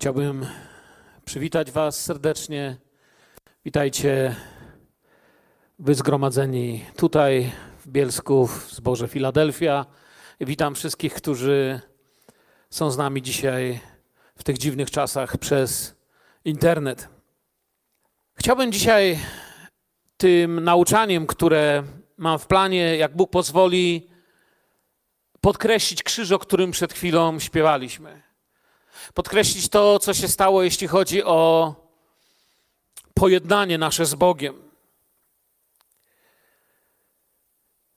Chciałbym przywitać Was serdecznie. Witajcie, Wy zgromadzeni tutaj w Bielsku, w zborze Filadelfia. Witam wszystkich, którzy są z nami dzisiaj w tych dziwnych czasach przez internet. Chciałbym dzisiaj tym nauczaniem, które mam w planie, jak Bóg pozwoli, podkreślić krzyż, o którym przed chwilą śpiewaliśmy. Podkreślić to, co się stało, jeśli chodzi o pojednanie nasze z Bogiem.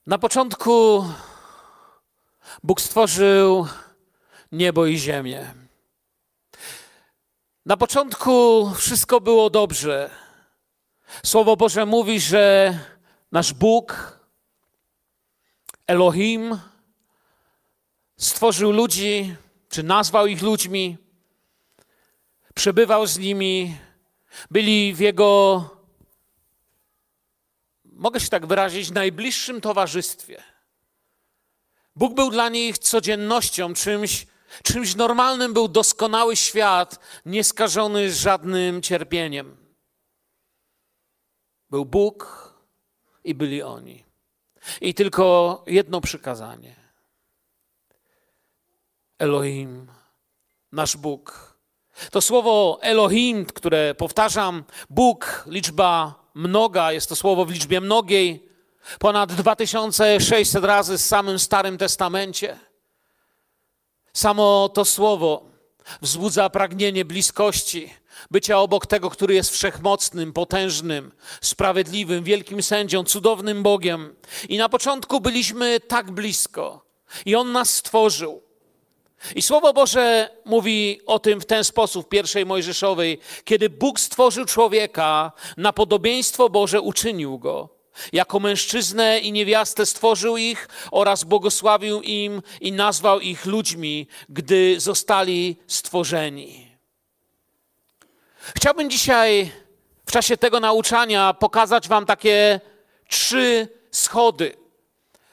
Na początku Bóg stworzył niebo i ziemię. Na początku wszystko było dobrze. Słowo Boże mówi, że nasz Bóg, Elohim, stworzył ludzi, czy nazwał ich ludźmi, przebywał z nimi, byli w Jego, mogę się tak wyrazić, najbliższym towarzystwie. Bóg był dla nich codziennością, czymś, czymś normalnym był doskonały świat, nieskażony żadnym cierpieniem. Był Bóg i byli oni. I tylko jedno przykazanie. Elohim, nasz Bóg. To słowo Elohim, które powtarzam, Bóg, liczba mnoga, jest to słowo w liczbie mnogiej, ponad 2600 razy w samym Starym Testamencie. Samo to słowo wzbudza pragnienie bliskości, bycia obok tego, który jest wszechmocnym, potężnym, sprawiedliwym, wielkim sędzią, cudownym Bogiem. I na początku byliśmy tak blisko. I On nas stworzył. I Słowo Boże mówi o tym w ten sposób, pierwszej Mojżeszowej, kiedy Bóg stworzył człowieka, na podobieństwo Boże uczynił go. Jako mężczyznę i niewiastę stworzył ich oraz błogosławił im i nazwał ich ludźmi, gdy zostali stworzeni. Chciałbym dzisiaj w czasie tego nauczania pokazać Wam takie trzy schody.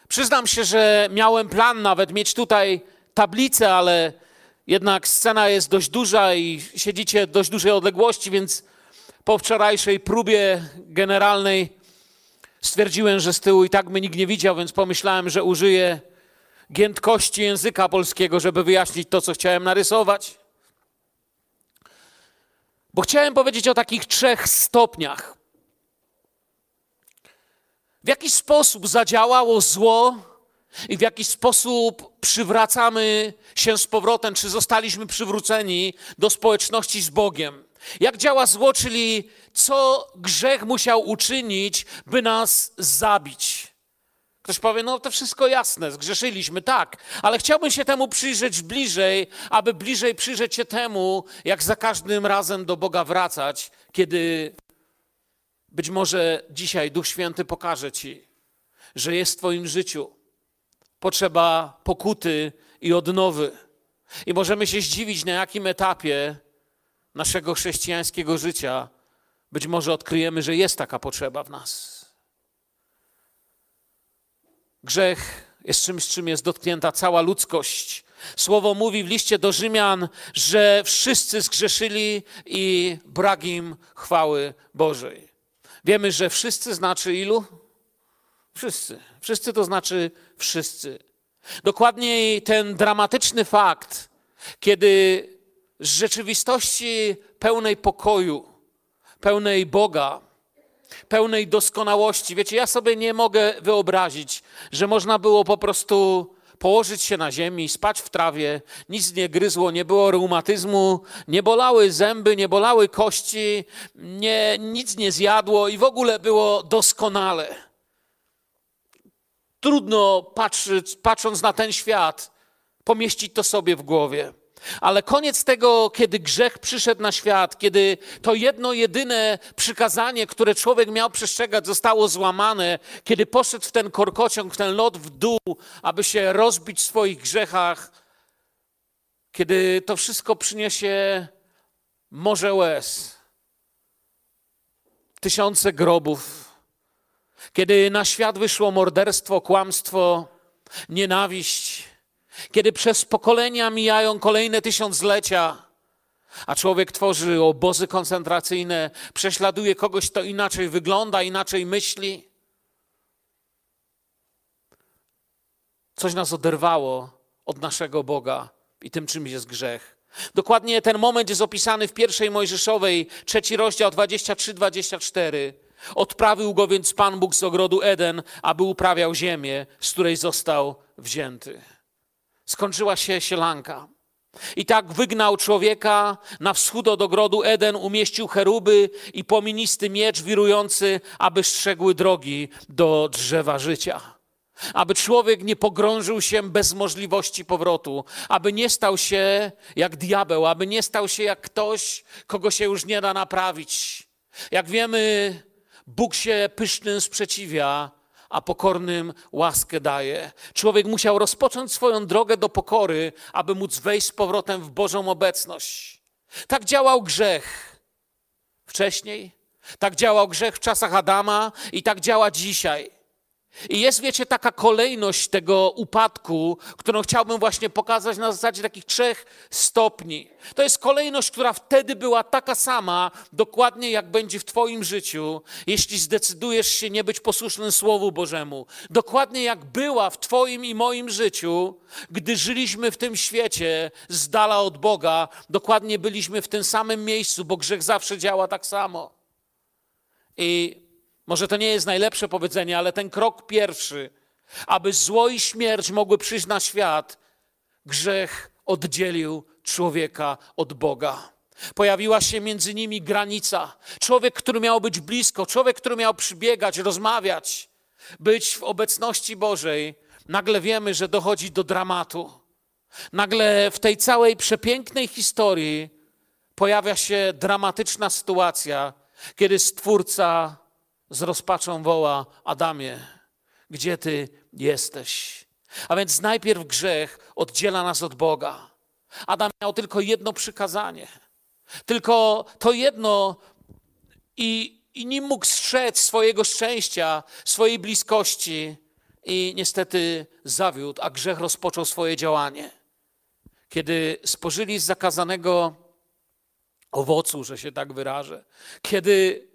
Przyznam się, że miałem plan nawet mieć tutaj tablicę, ale jednak scena jest dość duża i siedzicie dość dużej odległości, więc po wczorajszej próbie generalnej stwierdziłem, że z tyłu i tak mnie nikt nie widział, więc pomyślałem, że użyję giętkości języka polskiego, żeby wyjaśnić to, co chciałem narysować. Bo chciałem powiedzieć o takich trzech stopniach. W jaki sposób zadziałało zło i w jaki sposób przywracamy się z powrotem, czy zostaliśmy przywróceni do społeczności z Bogiem. Jak działa zło, czyli co grzech musiał uczynić, by nas zabić. Ktoś powie, no to wszystko jasne, zgrzeszyliśmy, tak, ale chciałbym się temu przyjrzeć bliżej, aby bliżej przyjrzeć się temu, jak za każdym razem do Boga wracać, kiedy być może dzisiaj Duch Święty pokaże Ci, że jest w Twoim życiu potrzeba pokuty i odnowy. I możemy się zdziwić, na jakim etapie naszego chrześcijańskiego życia być może odkryjemy, że jest taka potrzeba w nas. Grzech jest czymś, czym jest dotknięta cała ludzkość. Słowo mówi w liście do Rzymian, że wszyscy zgrzeszyli i brak im chwały Bożej. Wiemy, że wszyscy znaczy ilu? Wszyscy. Wszyscy to znaczy wszyscy. Dokładniej ten dramatyczny fakt, kiedy z rzeczywistości pełnej pokoju, pełnej Boga, pełnej doskonałości, wiecie, ja sobie nie mogę wyobrazić, że można było po prostu położyć się na ziemi, spać w trawie, nic nie gryzło, nie było reumatyzmu, nie bolały zęby, nie bolały kości, nie, nic nie zjadło i w ogóle było doskonale. Trudno patrzeć, patrząc na ten świat, pomieścić to sobie w głowie. Ale koniec tego, kiedy grzech przyszedł na świat, kiedy to jedno jedyne przykazanie, które człowiek miał przestrzegać, zostało złamane, kiedy poszedł w ten korkociąg, w ten lot w dół, aby się rozbić w swoich grzechach, kiedy to wszystko przyniesie morze łez, tysiące grobów, kiedy na świat wyszło morderstwo, kłamstwo, nienawiść, kiedy przez pokolenia mijają kolejne tysiąclecia, A człowiek tworzy obozy koncentracyjne, prześladuje kogoś, kto inaczej wygląda, inaczej myśli. Coś nas oderwało od naszego Boga i tym czymś jest grzech. Dokładnie ten moment jest opisany w pierwszej Mojżeszowej, trzeci rozdział 23-24. Odprawił go więc Pan Bóg z ogrodu Eden, aby uprawiał ziemię, z której został wzięty. Skończyła się sielanka. I tak wygnał człowieka na wschód od ogrodu Eden, umieścił cheruby i płoministy miecz wirujący, aby strzegły drogi do drzewa życia. Aby człowiek nie pogrążył się bez możliwości powrotu, aby nie stał się jak diabeł, aby nie stał się jak ktoś, kogo się już nie da naprawić. Jak wiemy, Bóg się pysznym sprzeciwia, a pokornym łaskę daje. Człowiek musiał rozpocząć swoją drogę do pokory, aby móc wejść z powrotem w Bożą obecność. Tak działał grzech wcześniej, tak działał grzech w czasach Adama i tak działa dzisiaj. I jest, wiecie, taka kolejność tego upadku, którą chciałbym właśnie pokazać na zasadzie takich trzech stopni. To jest kolejność, która wtedy była taka sama, dokładnie jak będzie w Twoim życiu, jeśli zdecydujesz się nie być posłusznym Słowu Bożemu. Dokładnie jak była w Twoim i moim życiu, gdy żyliśmy w tym świecie z dala od Boga, dokładnie byliśmy w tym samym miejscu, bo grzech zawsze działa tak samo. I może to nie jest najlepsze powiedzenie, ale ten krok pierwszy, aby zło i śmierć mogły przyjść na świat, grzech oddzielił człowieka od Boga. Pojawiła się między nimi granica. Człowiek, który miał być blisko, człowiek, który miał przybiegać, rozmawiać, być w obecności Bożej, nagle wiemy, że dochodzi do dramatu. Nagle w tej całej przepięknej historii pojawia się dramatyczna sytuacja, kiedy Stwórca z rozpaczą woła: Adamie, gdzie ty jesteś? A więc najpierw grzech oddziela nas od Boga. Adam miał tylko jedno przykazanie. Tylko to jedno i, i mógł strzec swojego szczęścia, swojej bliskości i niestety zawiódł, a grzech rozpoczął swoje działanie. Kiedy spożyli z zakazanego owocu, że się tak wyrażę, kiedy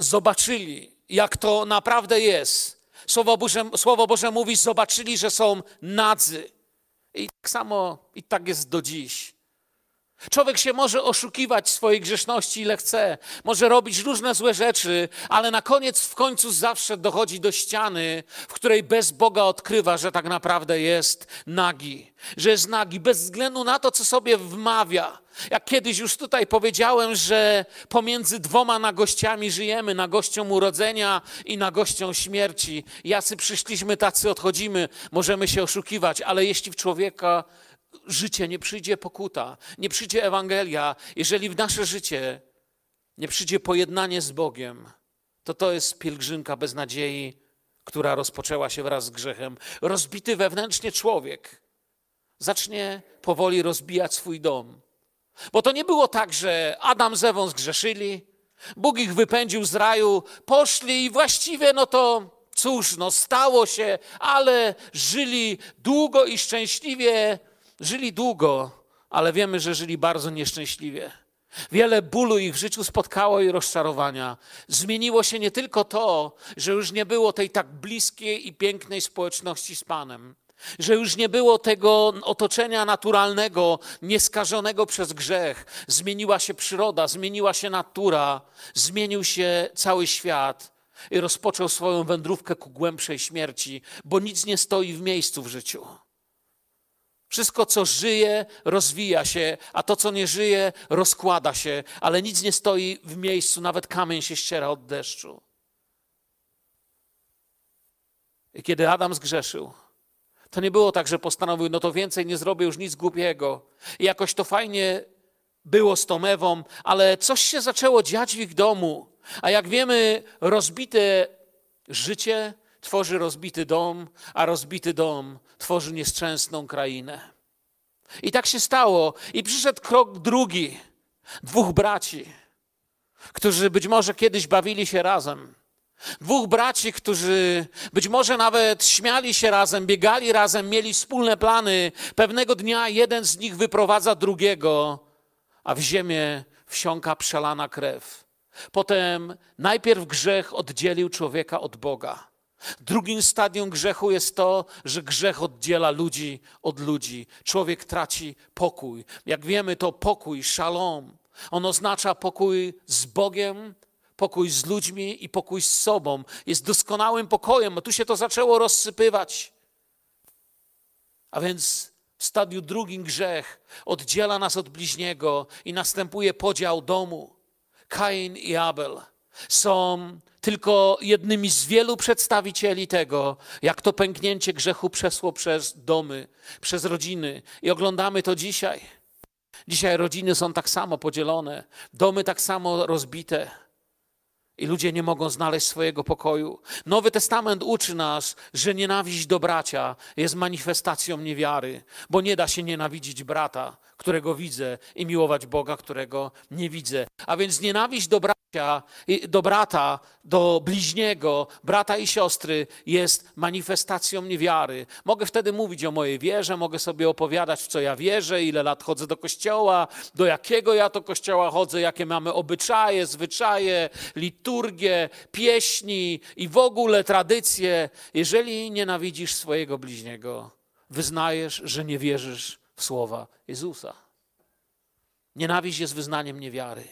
zobaczyli, jak to naprawdę jest. Słowo Boże, Słowo Boże mówi, zobaczyli, że są nadzy. I tak samo, i tak jest do dziś. Człowiek się może oszukiwać swojej grzeszności ile chce, może robić różne złe rzeczy, ale na koniec, w końcu zawsze dochodzi do ściany, w której bez Boga odkrywa, że tak naprawdę jest nagi, że jest nagi, bez względu na to, co sobie wmawia. Jak kiedyś już tutaj powiedziałem, że pomiędzy dwoma nagościami żyjemy, nagością urodzenia i nagością śmierci. Jacy przyszliśmy, tacy odchodzimy, możemy się oszukiwać, ale jeśli w człowieka życie nie przyjdzie pokuta, nie przyjdzie Ewangelia, jeżeli w nasze życie nie przyjdzie pojednanie z Bogiem, to to jest pielgrzymka bez nadziei, która rozpoczęła się wraz z grzechem. Rozbity wewnętrznie człowiek zacznie powoli rozbijać swój dom. Bo to nie było tak, że Adam z Ewą zgrzeszyli, Bóg ich wypędził z raju, poszli i właściwie no to cóż, no stało się, ale żyli długo i szczęśliwie Żyli długo, ale wiemy, że żyli bardzo nieszczęśliwie. Wiele bólu ich w życiu spotkało i rozczarowania. Zmieniło się nie tylko to, że już nie było tej tak bliskiej i pięknej społeczności z Panem, że już nie było tego otoczenia naturalnego, nieskażonego przez grzech. Zmieniła się przyroda, zmieniła się natura, zmienił się cały świat i rozpoczął swoją wędrówkę ku głębszej śmierci, bo nic nie stoi w miejscu w życiu. Wszystko, co żyje, rozwija się, a to, co nie żyje, rozkłada się, ale nic nie stoi w miejscu, nawet kamień się ściera od deszczu. I kiedy Adam zgrzeszył, to nie było tak, że postanowił, no to więcej nie zrobię już nic głupiego. I jakoś to fajnie było z tą Ewą, ale coś się zaczęło dziać w ich domu. A jak wiemy, rozbite życie tworzy rozbity dom, a rozbity dom tworzy nieszczęsną krainę. I tak się stało. I przyszedł krok drugi. Dwóch braci, którzy być może kiedyś bawili się razem. Dwóch braci, którzy być może nawet śmiali się razem, biegali razem, mieli wspólne plany. Pewnego dnia jeden z nich wyprowadza drugiego, a w ziemię wsiąka przelana krew. Potem najpierw grzech oddzielił człowieka od Boga. Drugim stadium grzechu jest to, że grzech oddziela ludzi od ludzi. Człowiek traci pokój. Jak wiemy, to pokój, shalom. On oznacza pokój z Bogiem, pokój z ludźmi i pokój z sobą. Jest doskonałym pokojem, a tu się to zaczęło rozsypywać. A więc w stadium drugim grzech oddziela nas od bliźniego i następuje podział domu. Kain i Abel są tylko jednymi z wielu przedstawicieli tego, jak to pęknięcie grzechu przesło przez domy, przez rodziny. I oglądamy to dzisiaj. Dzisiaj rodziny są tak samo podzielone, domy tak samo rozbite. I ludzie nie mogą znaleźć swojego pokoju. Nowy Testament uczy nas, że nienawiść do bracia jest manifestacją niewiary, bo nie da się nienawidzić brata, którego widzę, i miłować Boga, którego nie widzę. A więc nienawiść do bracia, do brata, do bliźniego, brata i siostry jest manifestacją niewiary. Mogę wtedy mówić o mojej wierze, mogę sobie opowiadać, w co ja wierzę, ile lat chodzę do kościoła, do jakiego ja to kościoła chodzę, jakie mamy obyczaje, zwyczaje, liturgię, pieśni i w ogóle tradycje. Jeżeli nienawidzisz swojego bliźniego, wyznajesz, że nie wierzysz słowa Jezusa. Nienawiść jest wyznaniem niewiary.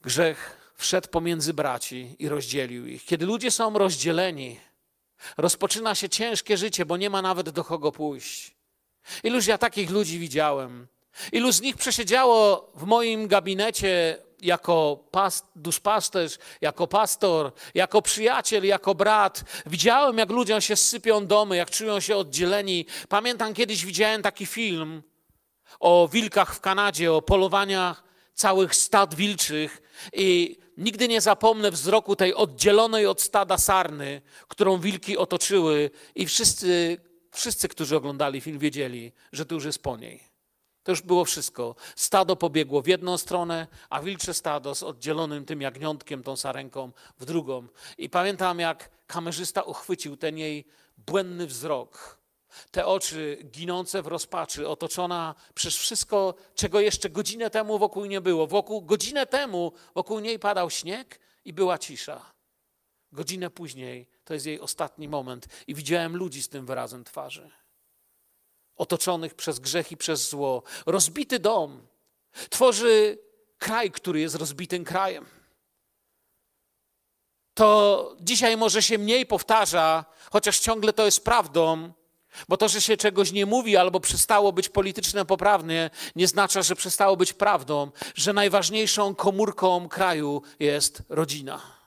Grzech wszedł pomiędzy braci i rozdzielił ich. Kiedy ludzie są rozdzieleni, rozpoczyna się ciężkie życie, bo nie ma nawet do kogo pójść. Iluż ja takich ludzi widziałem. Ilu z nich przesiedziało w moim gabinecie jako past, duszpasterz, jako pastor, jako przyjaciel, jako brat. Widziałem, jak ludziom się sypią domy, jak czują się oddzieleni. Pamiętam, kiedyś widziałem taki film o wilkach w Kanadzie, o polowaniach całych stad wilczych i nigdy nie zapomnę wzroku tej oddzielonej od stada sarny, którą wilki otoczyły i wszyscy, wszyscy, którzy oglądali film, wiedzieli, że to już jest po niej. To już było wszystko. Stado pobiegło w jedną stronę, a wilcze stado z oddzielonym tym jagniątkiem, tą sarenką w drugą. I pamiętam, jak kamerzysta uchwycił ten jej błędny wzrok, te oczy ginące w rozpaczy, otoczona przez wszystko, czego jeszcze godzinę temu wokół nie było. Wokół, godzinę temu wokół niej padał śnieg i była cisza. Godzinę później to jest jej ostatni moment i widziałem ludzi z tym wyrazem twarzy otoczonych przez grzech i przez zło. Rozbity dom tworzy kraj, który jest rozbitym krajem. To dzisiaj może się mniej powtarza, chociaż ciągle to jest prawdą, bo to, że się czegoś nie mówi albo przestało być polityczne poprawnie, nie znaczy, że przestało być prawdą, że najważniejszą komórką kraju jest rodzina.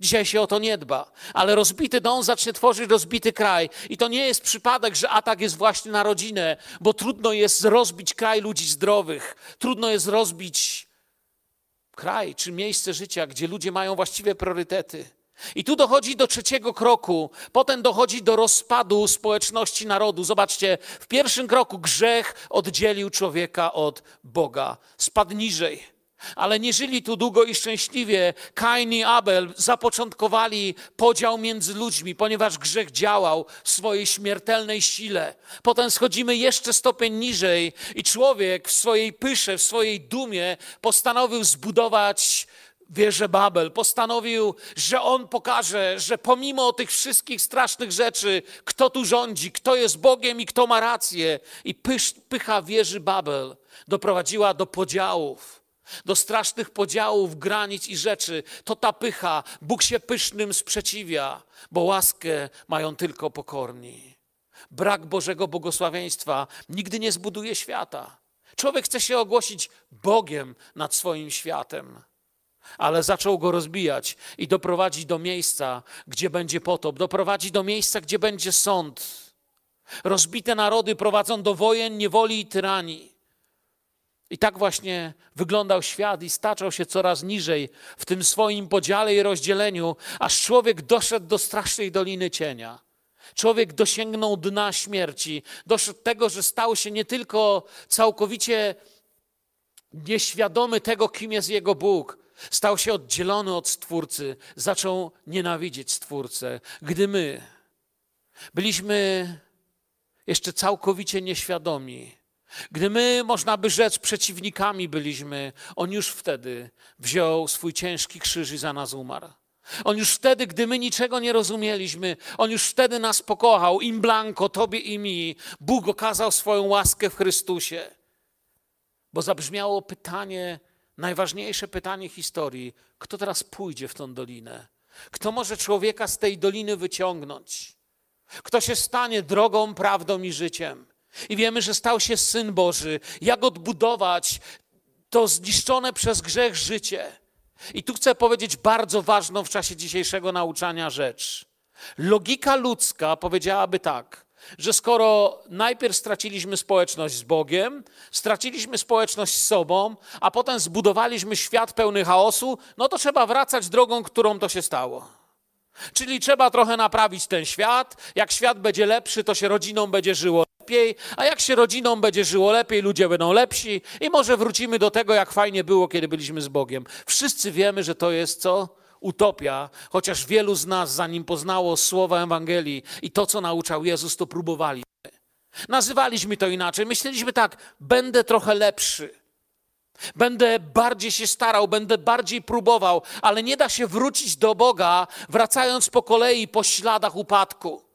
Dzisiaj się o to nie dba, ale rozbity dom zacznie tworzyć rozbity kraj. I to nie jest przypadek, że atak jest właśnie na rodzinę, bo trudno jest rozbić kraj ludzi zdrowych, trudno jest rozbić kraj czy miejsce życia, gdzie ludzie mają właściwe priorytety. I tu dochodzi do trzeciego kroku, potem dochodzi do rozpadu społeczności narodu. Zobaczcie, w pierwszym kroku grzech oddzielił człowieka od Boga, spadł niżej. Ale nie żyli tu długo i szczęśliwie. Kain i Abel zapoczątkowali podział między ludźmi, ponieważ grzech działał w swojej śmiertelnej sile. Potem schodzimy jeszcze stopień niżej i człowiek w swojej pysze, w swojej dumie postanowił zbudować wieżę Babel. Postanowił, że on pokaże, że pomimo tych wszystkich strasznych rzeczy, kto tu rządzi, kto jest Bogiem i kto ma rację. I pysz, pycha wieży Babel doprowadziła do podziałów do strasznych podziałów, granic i rzeczy. To ta pycha. Bóg się pysznym sprzeciwia, bo łaskę mają tylko pokorni. Brak Bożego błogosławieństwa nigdy nie zbuduje świata. Człowiek chce się ogłosić Bogiem nad swoim światem, ale zaczął go rozbijać i doprowadzić do miejsca, gdzie będzie potop, doprowadzi do miejsca, gdzie będzie sąd. Rozbite narody prowadzą do wojen, niewoli i tyranii. I tak właśnie wyglądał świat i staczał się coraz niżej w tym swoim podziale i rozdzieleniu, aż człowiek doszedł do strasznej doliny cienia. Człowiek dosięgnął dna śmierci, doszedł tego, że stał się nie tylko całkowicie nieświadomy tego, kim jest jego Bóg, stał się oddzielony od Stwórcy, zaczął nienawidzieć Stwórcę. Gdy my byliśmy jeszcze całkowicie nieświadomi, gdy my, można by rzec, przeciwnikami byliśmy, on już wtedy wziął swój ciężki krzyż i za nas umarł. On już wtedy, gdy my niczego nie rozumieliśmy, on już wtedy nas pokochał, im blanko, tobie i mi. Bóg okazał swoją łaskę w Chrystusie. Bo zabrzmiało pytanie, najważniejsze pytanie historii: kto teraz pójdzie w tą dolinę? Kto może człowieka z tej doliny wyciągnąć? Kto się stanie drogą, prawdą i życiem? I wiemy, że stał się syn Boży. Jak odbudować to zniszczone przez grzech życie? I tu chcę powiedzieć bardzo ważną w czasie dzisiejszego nauczania rzecz. Logika ludzka powiedziałaby tak, że skoro najpierw straciliśmy społeczność z Bogiem, straciliśmy społeczność z sobą, a potem zbudowaliśmy świat pełny chaosu, no to trzeba wracać drogą, którą to się stało. Czyli trzeba trochę naprawić ten świat. Jak świat będzie lepszy, to się rodziną będzie żyło lepiej, a jak się rodziną będzie żyło lepiej, ludzie będą lepsi i może wrócimy do tego, jak fajnie było, kiedy byliśmy z Bogiem. Wszyscy wiemy, że to jest co? Utopia, chociaż wielu z nas, zanim poznało słowa Ewangelii i to, co nauczał Jezus, to próbowaliśmy. Nazywaliśmy to inaczej. Myśleliśmy tak, będę trochę lepszy. Będę bardziej się starał, będę bardziej próbował, ale nie da się wrócić do Boga, wracając po kolei po śladach upadku.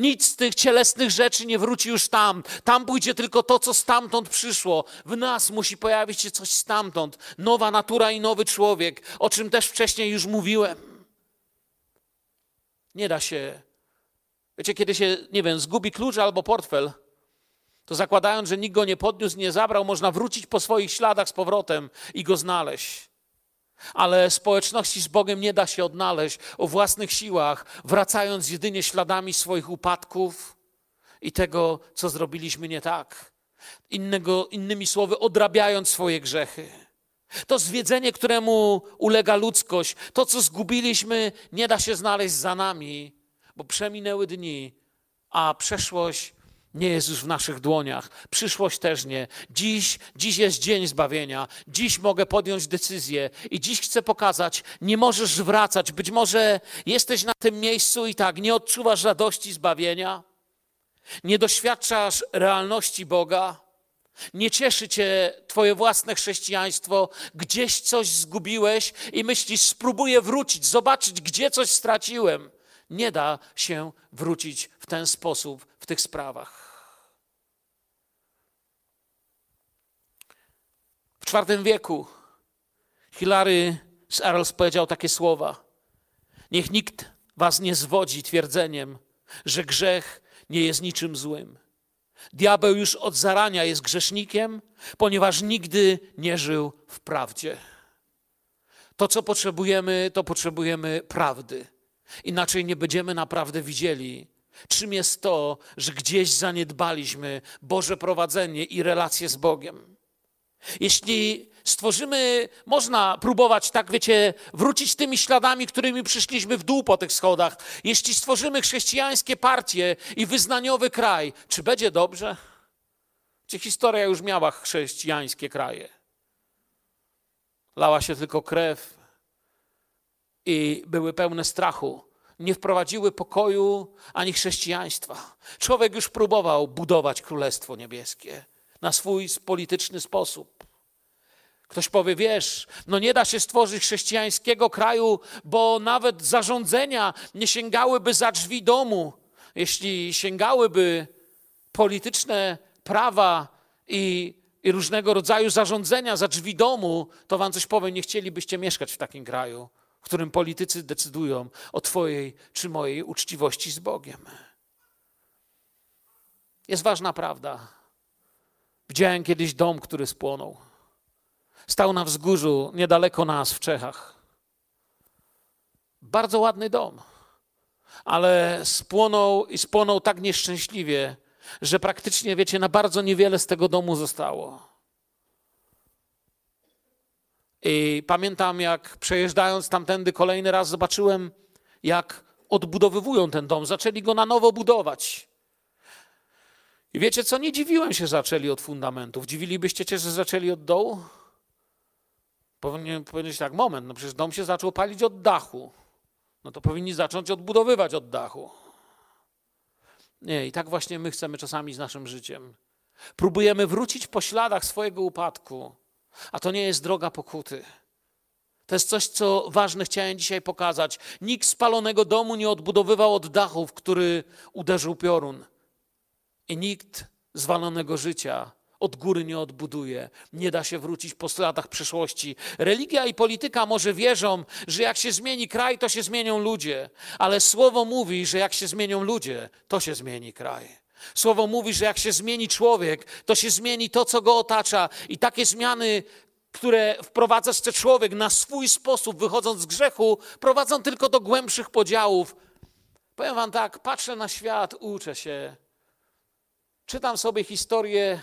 Nic z tych cielesnych rzeczy nie wróci już tam. Tam pójdzie tylko to, co stamtąd przyszło. W nas musi pojawić się coś stamtąd. Nowa natura i nowy człowiek, o czym też wcześniej już mówiłem. Nie da się. Wiecie, kiedy się, nie wiem, zgubi klucz albo portfel, to zakładając, że nikt go nie podniósł, nie zabrał, można wrócić po swoich śladach z powrotem i go znaleźć. Ale społeczności z Bogiem nie da się odnaleźć o własnych siłach, wracając jedynie śladami swoich upadków i tego, co zrobiliśmy nie tak. Innego, innymi słowy, odrabiając swoje grzechy. To zwiedzenie, któremu ulega ludzkość, to, co zgubiliśmy, nie da się znaleźć za nami, bo przeminęły dni, a przeszłość nie jest już w naszych dłoniach. Przyszłość też nie. Dziś, dziś jest dzień zbawienia. Dziś mogę podjąć decyzję i dziś chcę pokazać, nie możesz wracać. Być może jesteś na tym miejscu i tak, nie odczuwasz radości zbawienia, nie doświadczasz realności Boga, nie cieszy cię twoje własne chrześcijaństwo, gdzieś coś zgubiłeś i myślisz, spróbuję wrócić, zobaczyć, gdzie coś straciłem. Nie da się wrócić w ten sposób w tych sprawach. IV wieku Hilary z Arles powiedział takie słowa: Niech nikt was nie zwodzi twierdzeniem, że grzech nie jest niczym złym. Diabeł już od zarania jest grzesznikiem, ponieważ nigdy nie żył w prawdzie. To, co potrzebujemy, to potrzebujemy prawdy. Inaczej nie będziemy naprawdę widzieli, czym jest to, że gdzieś zaniedbaliśmy Boże prowadzenie i relacje z Bogiem. Jeśli stworzymy, można próbować, tak wiecie, wrócić tymi śladami, którymi przyszliśmy w dół po tych schodach. Jeśli stworzymy chrześcijańskie partie i wyznaniowy kraj, czy będzie dobrze? Czy historia już miała chrześcijańskie kraje? Lała się tylko krew i były pełne strachu. Nie wprowadziły pokoju ani chrześcijaństwa. Człowiek już próbował budować Królestwo Niebieskie na swój polityczny sposób. Ktoś powie, wiesz, no nie da się stworzyć chrześcijańskiego kraju, bo nawet zarządzenia nie sięgałyby za drzwi domu. Jeśli sięgałyby polityczne prawa i, i różnego rodzaju zarządzenia za drzwi domu, to wam coś powiem, nie chcielibyście mieszkać w takim kraju, w którym politycy decydują o twojej czy mojej uczciwości z Bogiem. Jest ważna prawda. Widziałem kiedyś dom, który spłonął. Stał na wzgórzu niedaleko nas w Czechach. Bardzo ładny dom, ale spłonął i spłonął tak nieszczęśliwie, że praktycznie, wiecie, na bardzo niewiele z tego domu zostało. I pamiętam, jak przejeżdżając tamtędy kolejny raz, zobaczyłem, jak odbudowywują ten dom. Zaczęli go na nowo budować. I wiecie co? Nie dziwiłem się, że zaczęli od fundamentów. Dziwilibyście się, że zaczęli od dołu? Powinien powiedzieć tak, moment, no przecież dom się zaczął palić od dachu. No to powinni zacząć odbudowywać od dachu. Nie, i tak właśnie my chcemy czasami z naszym życiem. Próbujemy wrócić po śladach swojego upadku, a to nie jest droga pokuty. To jest coś, co ważne chciałem dzisiaj pokazać. Nikt spalonego domu nie odbudowywał od dachu, w który uderzył piorun. I nikt zwalonego życia od góry nie odbuduje. Nie da się wrócić po latach przeszłości. Religia i polityka może wierzą, że jak się zmieni kraj, to się zmienią ludzie. Ale słowo mówi, że jak się zmienią ludzie, to się zmieni kraj. Słowo mówi, że jak się zmieni człowiek, to się zmieni to, co go otacza. I takie zmiany, które wprowadza ten człowiek na swój sposób, wychodząc z grzechu, prowadzą tylko do głębszych podziałów. Powiem wam tak, patrzę na świat, uczę się. Czytam sobie historię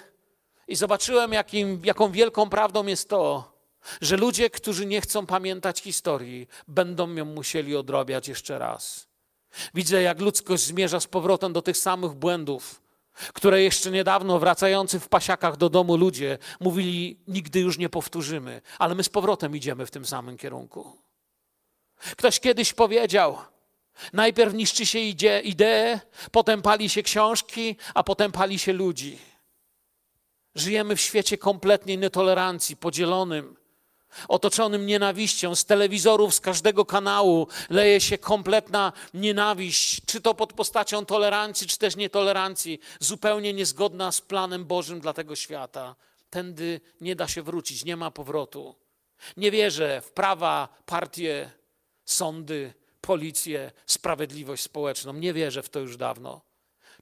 i zobaczyłem, jakim, jaką wielką prawdą jest to, że ludzie, którzy nie chcą pamiętać historii, będą ją musieli odrabiać jeszcze raz. Widzę, jak ludzkość zmierza z powrotem do tych samych błędów, które jeszcze niedawno wracający w pasiakach do domu ludzie mówili, nigdy już nie powtórzymy, ale my z powrotem idziemy w tym samym kierunku. Ktoś kiedyś powiedział, najpierw niszczy się ideę, potem pali się książki, a potem pali się ludzi. Żyjemy w świecie kompletnej nietolerancji, podzielonym, otoczonym nienawiścią. Z telewizorów, z każdego kanału leje się kompletna nienawiść, czy to pod postacią tolerancji, czy też nietolerancji, zupełnie niezgodna z planem Bożym dla tego świata. Tędy nie da się wrócić, nie ma powrotu. Nie wierzę w prawa, partie, sądy, policję, sprawiedliwość społeczną. Nie wierzę w to już dawno.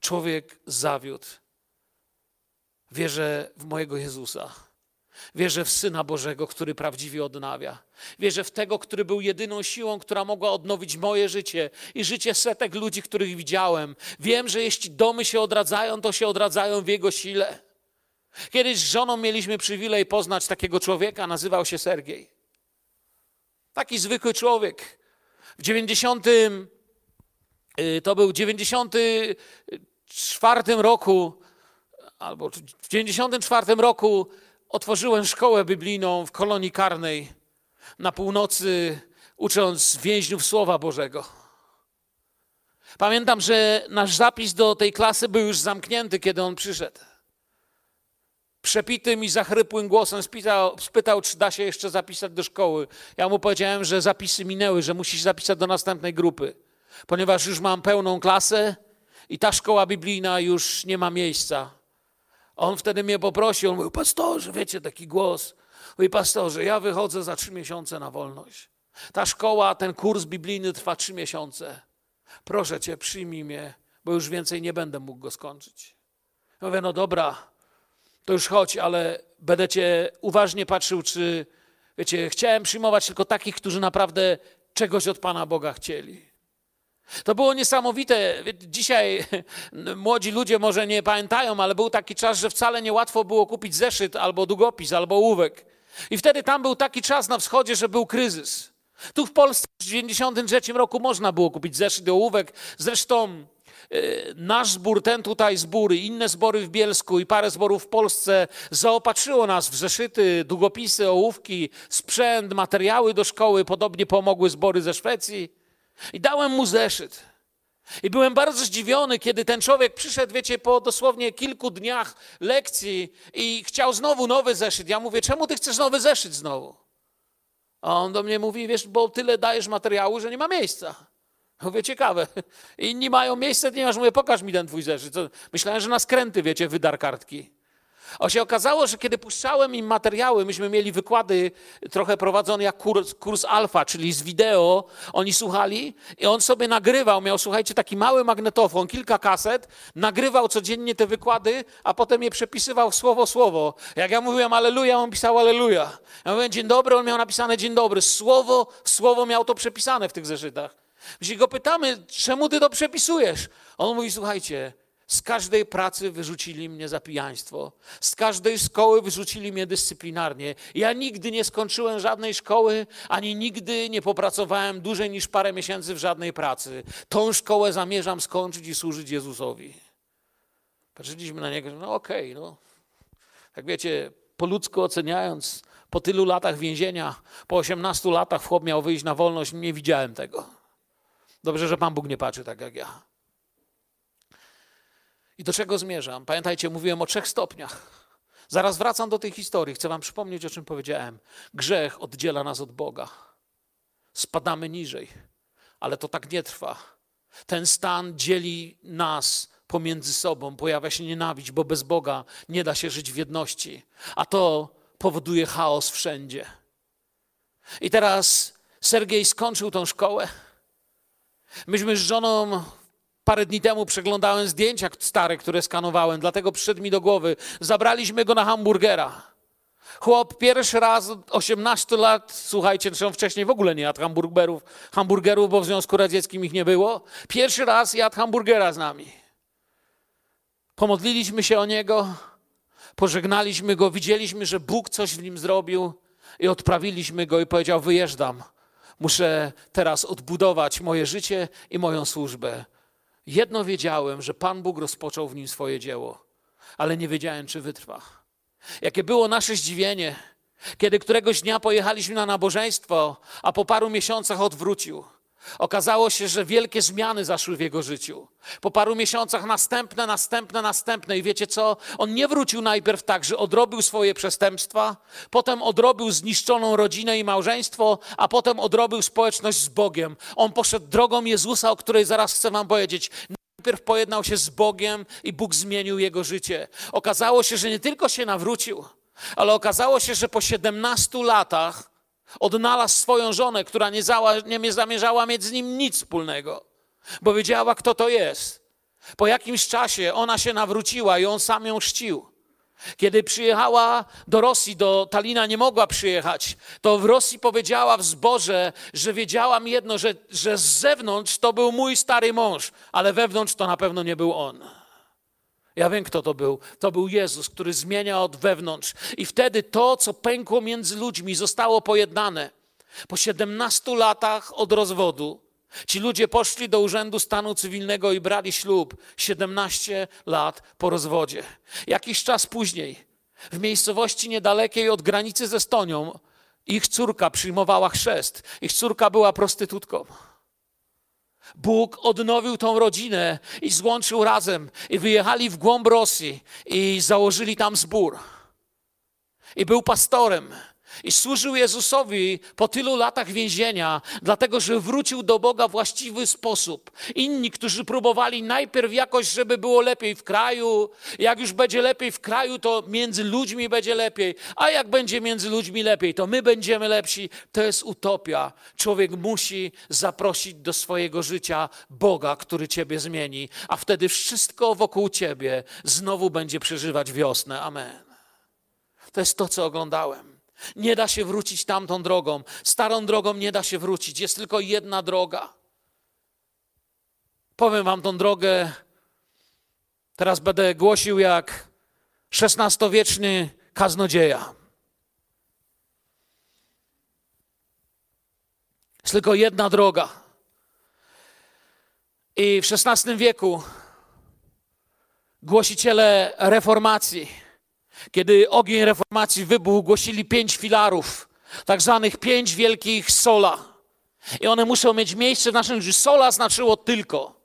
Człowiek zawiódł. Wierzę w mojego Jezusa. Wierzę w Syna Bożego, który prawdziwie odnawia. Wierzę w tego, który był jedyną siłą, która mogła odnowić moje życie i życie setek ludzi, których widziałem. Wiem, że jeśli domy się odradzają, to się odradzają w Jego sile. Kiedyś z żoną mieliśmy przywilej poznać takiego człowieka, nazywał się Sergiej. Taki zwykły człowiek. W 90. Y, to był 94 roku albo w 94 roku otworzyłem szkołę biblijną w kolonii karnej na północy, ucząc więźniów Słowa Bożego. Pamiętam, że nasz zapis do tej klasy był już zamknięty, kiedy on przyszedł. Przepitym i zachrypłym głosem spytał, spytał, czy da się jeszcze zapisać do szkoły. Ja mu powiedziałem, że zapisy minęły, że musi się zapisać do następnej grupy, ponieważ już mam pełną klasę i ta szkoła biblijna już nie ma miejsca. On wtedy mnie poprosił, on mówił, pastorze, wiecie, taki głos. Mówi, pastorze, ja wychodzę za trzy miesiące na wolność. Ta szkoła, ten kurs biblijny trwa trzy miesiące. Proszę cię, przyjmij mnie, bo już więcej nie będę mógł go skończyć. Ja mówię, no dobra, to już chodź, ale będę cię uważnie patrzył, czy, wiecie, chciałem przyjmować tylko takich, którzy naprawdę czegoś od Pana Boga chcieli. To było niesamowite. Dzisiaj młodzi ludzie może nie pamiętają, ale był taki czas, że wcale niełatwo było kupić zeszyt albo długopis, albo ołówek. I wtedy tam był taki czas na wschodzie, że był kryzys. Tu w Polsce w 1993 roku można było kupić zeszyt i ołówek. Zresztą nasz zbór, ten tutaj zbór inne zbory w Bielsku i parę zborów w Polsce zaopatrzyło nas w zeszyty, długopisy, ołówki, sprzęt, materiały do szkoły. Podobnie pomogły zbory ze Szwecji. I dałem mu zeszyt. I byłem bardzo zdziwiony, kiedy ten człowiek przyszedł, wiecie, po dosłownie kilku dniach lekcji i chciał znowu nowy zeszyt. Ja mówię, czemu ty chcesz nowy zeszyt znowu? A on do mnie mówi, wiesz, bo tyle dajesz materiału, że nie ma miejsca. Mówię, ciekawe. Inni mają miejsce, nie masz. Mówię, pokaż mi ten twój zeszyt. Myślałem, że na skręty, wiecie, wydar kartki. O się okazało, że kiedy puszczałem im materiały, myśmy mieli wykłady trochę prowadzone jak kurs, kurs alfa, czyli z wideo, oni słuchali i on sobie nagrywał, miał, słuchajcie, taki mały magnetofon, kilka kaset, nagrywał codziennie te wykłady, a potem je przepisywał słowo słowo. Jak ja mówiłem aleluja, on pisał aleluja. Ja mówiłem dzień dobry, on miał napisane dzień dobry. Słowo słowo miał to przepisane w tych zeszytach. Jeśli go pytamy, czemu ty to przepisujesz? On mówi, słuchajcie, z każdej pracy wyrzucili mnie za pijaństwo. Z każdej szkoły wyrzucili mnie dyscyplinarnie. Ja nigdy nie skończyłem żadnej szkoły, ani nigdy nie popracowałem dłużej niż parę miesięcy w żadnej pracy. Tą szkołę zamierzam skończyć i służyć Jezusowi. Patrzyliśmy na niego, no okej, okay, no. Jak wiecie, po ludzku oceniając, po tylu latach więzienia, po 18 latach chłop miał wyjść na wolność, nie widziałem tego. Dobrze, że Pan Bóg nie patrzy tak jak ja. I do czego zmierzam? Pamiętajcie, mówiłem o trzech stopniach. Zaraz wracam do tej historii. Chcę Wam przypomnieć, o czym powiedziałem. Grzech oddziela nas od Boga. Spadamy niżej, ale to tak nie trwa. Ten stan dzieli nas pomiędzy sobą, pojawia się nienawiść, bo bez Boga nie da się żyć w jedności, a to powoduje chaos wszędzie. I teraz Sergiej skończył tą szkołę. Myśmy z żoną Parę dni temu przeglądałem zdjęcia stare, które skanowałem, dlatego przyszedł mi do głowy. Zabraliśmy go na hamburgera. Chłop pierwszy raz od 18 lat, słuchajcie, zresztą wcześniej w ogóle nie jadł hamburgerów, hamburgerów, bo w Związku Radzieckim ich nie było. Pierwszy raz jadł hamburgera z nami. Pomodliliśmy się o niego, pożegnaliśmy go, widzieliśmy, że Bóg coś w nim zrobił i odprawiliśmy go i powiedział: Wyjeżdżam. Muszę teraz odbudować moje życie i moją służbę. Jedno wiedziałem, że Pan Bóg rozpoczął w nim swoje dzieło, ale nie wiedziałem, czy wytrwa. Jakie było nasze zdziwienie, kiedy któregoś dnia pojechaliśmy na nabożeństwo, a po paru miesiącach odwrócił. Okazało się, że wielkie zmiany zaszły w jego życiu. Po paru miesiącach następne, następne, następne. I wiecie co? On nie wrócił najpierw tak, że odrobił swoje przestępstwa, potem odrobił zniszczoną rodzinę i małżeństwo, a potem odrobił społeczność z Bogiem. On poszedł drogą Jezusa, o której zaraz chcę Wam powiedzieć. Najpierw pojednał się z Bogiem i Bóg zmienił jego życie. Okazało się, że nie tylko się nawrócił, ale okazało się, że po 17 latach Odnalazł swoją żonę, która nie, zała, nie zamierzała mieć z nim nic wspólnego, bo wiedziała, kto to jest. Po jakimś czasie ona się nawróciła i on sam ją czcił. Kiedy przyjechała do Rosji, do Talina nie mogła przyjechać, to w Rosji powiedziała w zborze, że wiedziałam jedno, że, że z zewnątrz to był mój stary mąż, ale wewnątrz to na pewno nie był on. Ja wiem, kto to był. To był Jezus, który zmienia od wewnątrz. I wtedy to, co pękło między ludźmi, zostało pojednane. Po 17 latach od rozwodu ci ludzie poszli do Urzędu Stanu Cywilnego i brali ślub 17 lat po rozwodzie. Jakiś czas później, w miejscowości niedalekiej od granicy ze Estonią, ich córka przyjmowała chrzest. Ich córka była prostytutką. Bóg odnowił tą rodzinę i złączył razem i wyjechali w głąb Rosji i założyli tam zbór. I był pastorem i służył Jezusowi po tylu latach więzienia, dlatego że wrócił do Boga w właściwy sposób. Inni, którzy próbowali najpierw jakoś, żeby było lepiej w kraju, jak już będzie lepiej w kraju, to między ludźmi będzie lepiej, a jak będzie między ludźmi lepiej, to my będziemy lepsi. To jest utopia. Człowiek musi zaprosić do swojego życia Boga, który ciebie zmieni, a wtedy wszystko wokół ciebie znowu będzie przeżywać wiosnę. Amen. To jest to, co oglądałem. Nie da się wrócić tamtą drogą. Starą drogą nie da się wrócić. Jest tylko jedna droga. Powiem wam tą drogę. Teraz będę głosił jak XVI-wieczny kaznodzieja. Jest tylko jedna droga. I w XVI wieku głosiciele reformacji kiedy ogień reformacji wybuchł, głosili pięć filarów, tak zwanych pięć wielkich sola. I one muszą mieć miejsce w naszym życiu. Sola znaczyło tylko.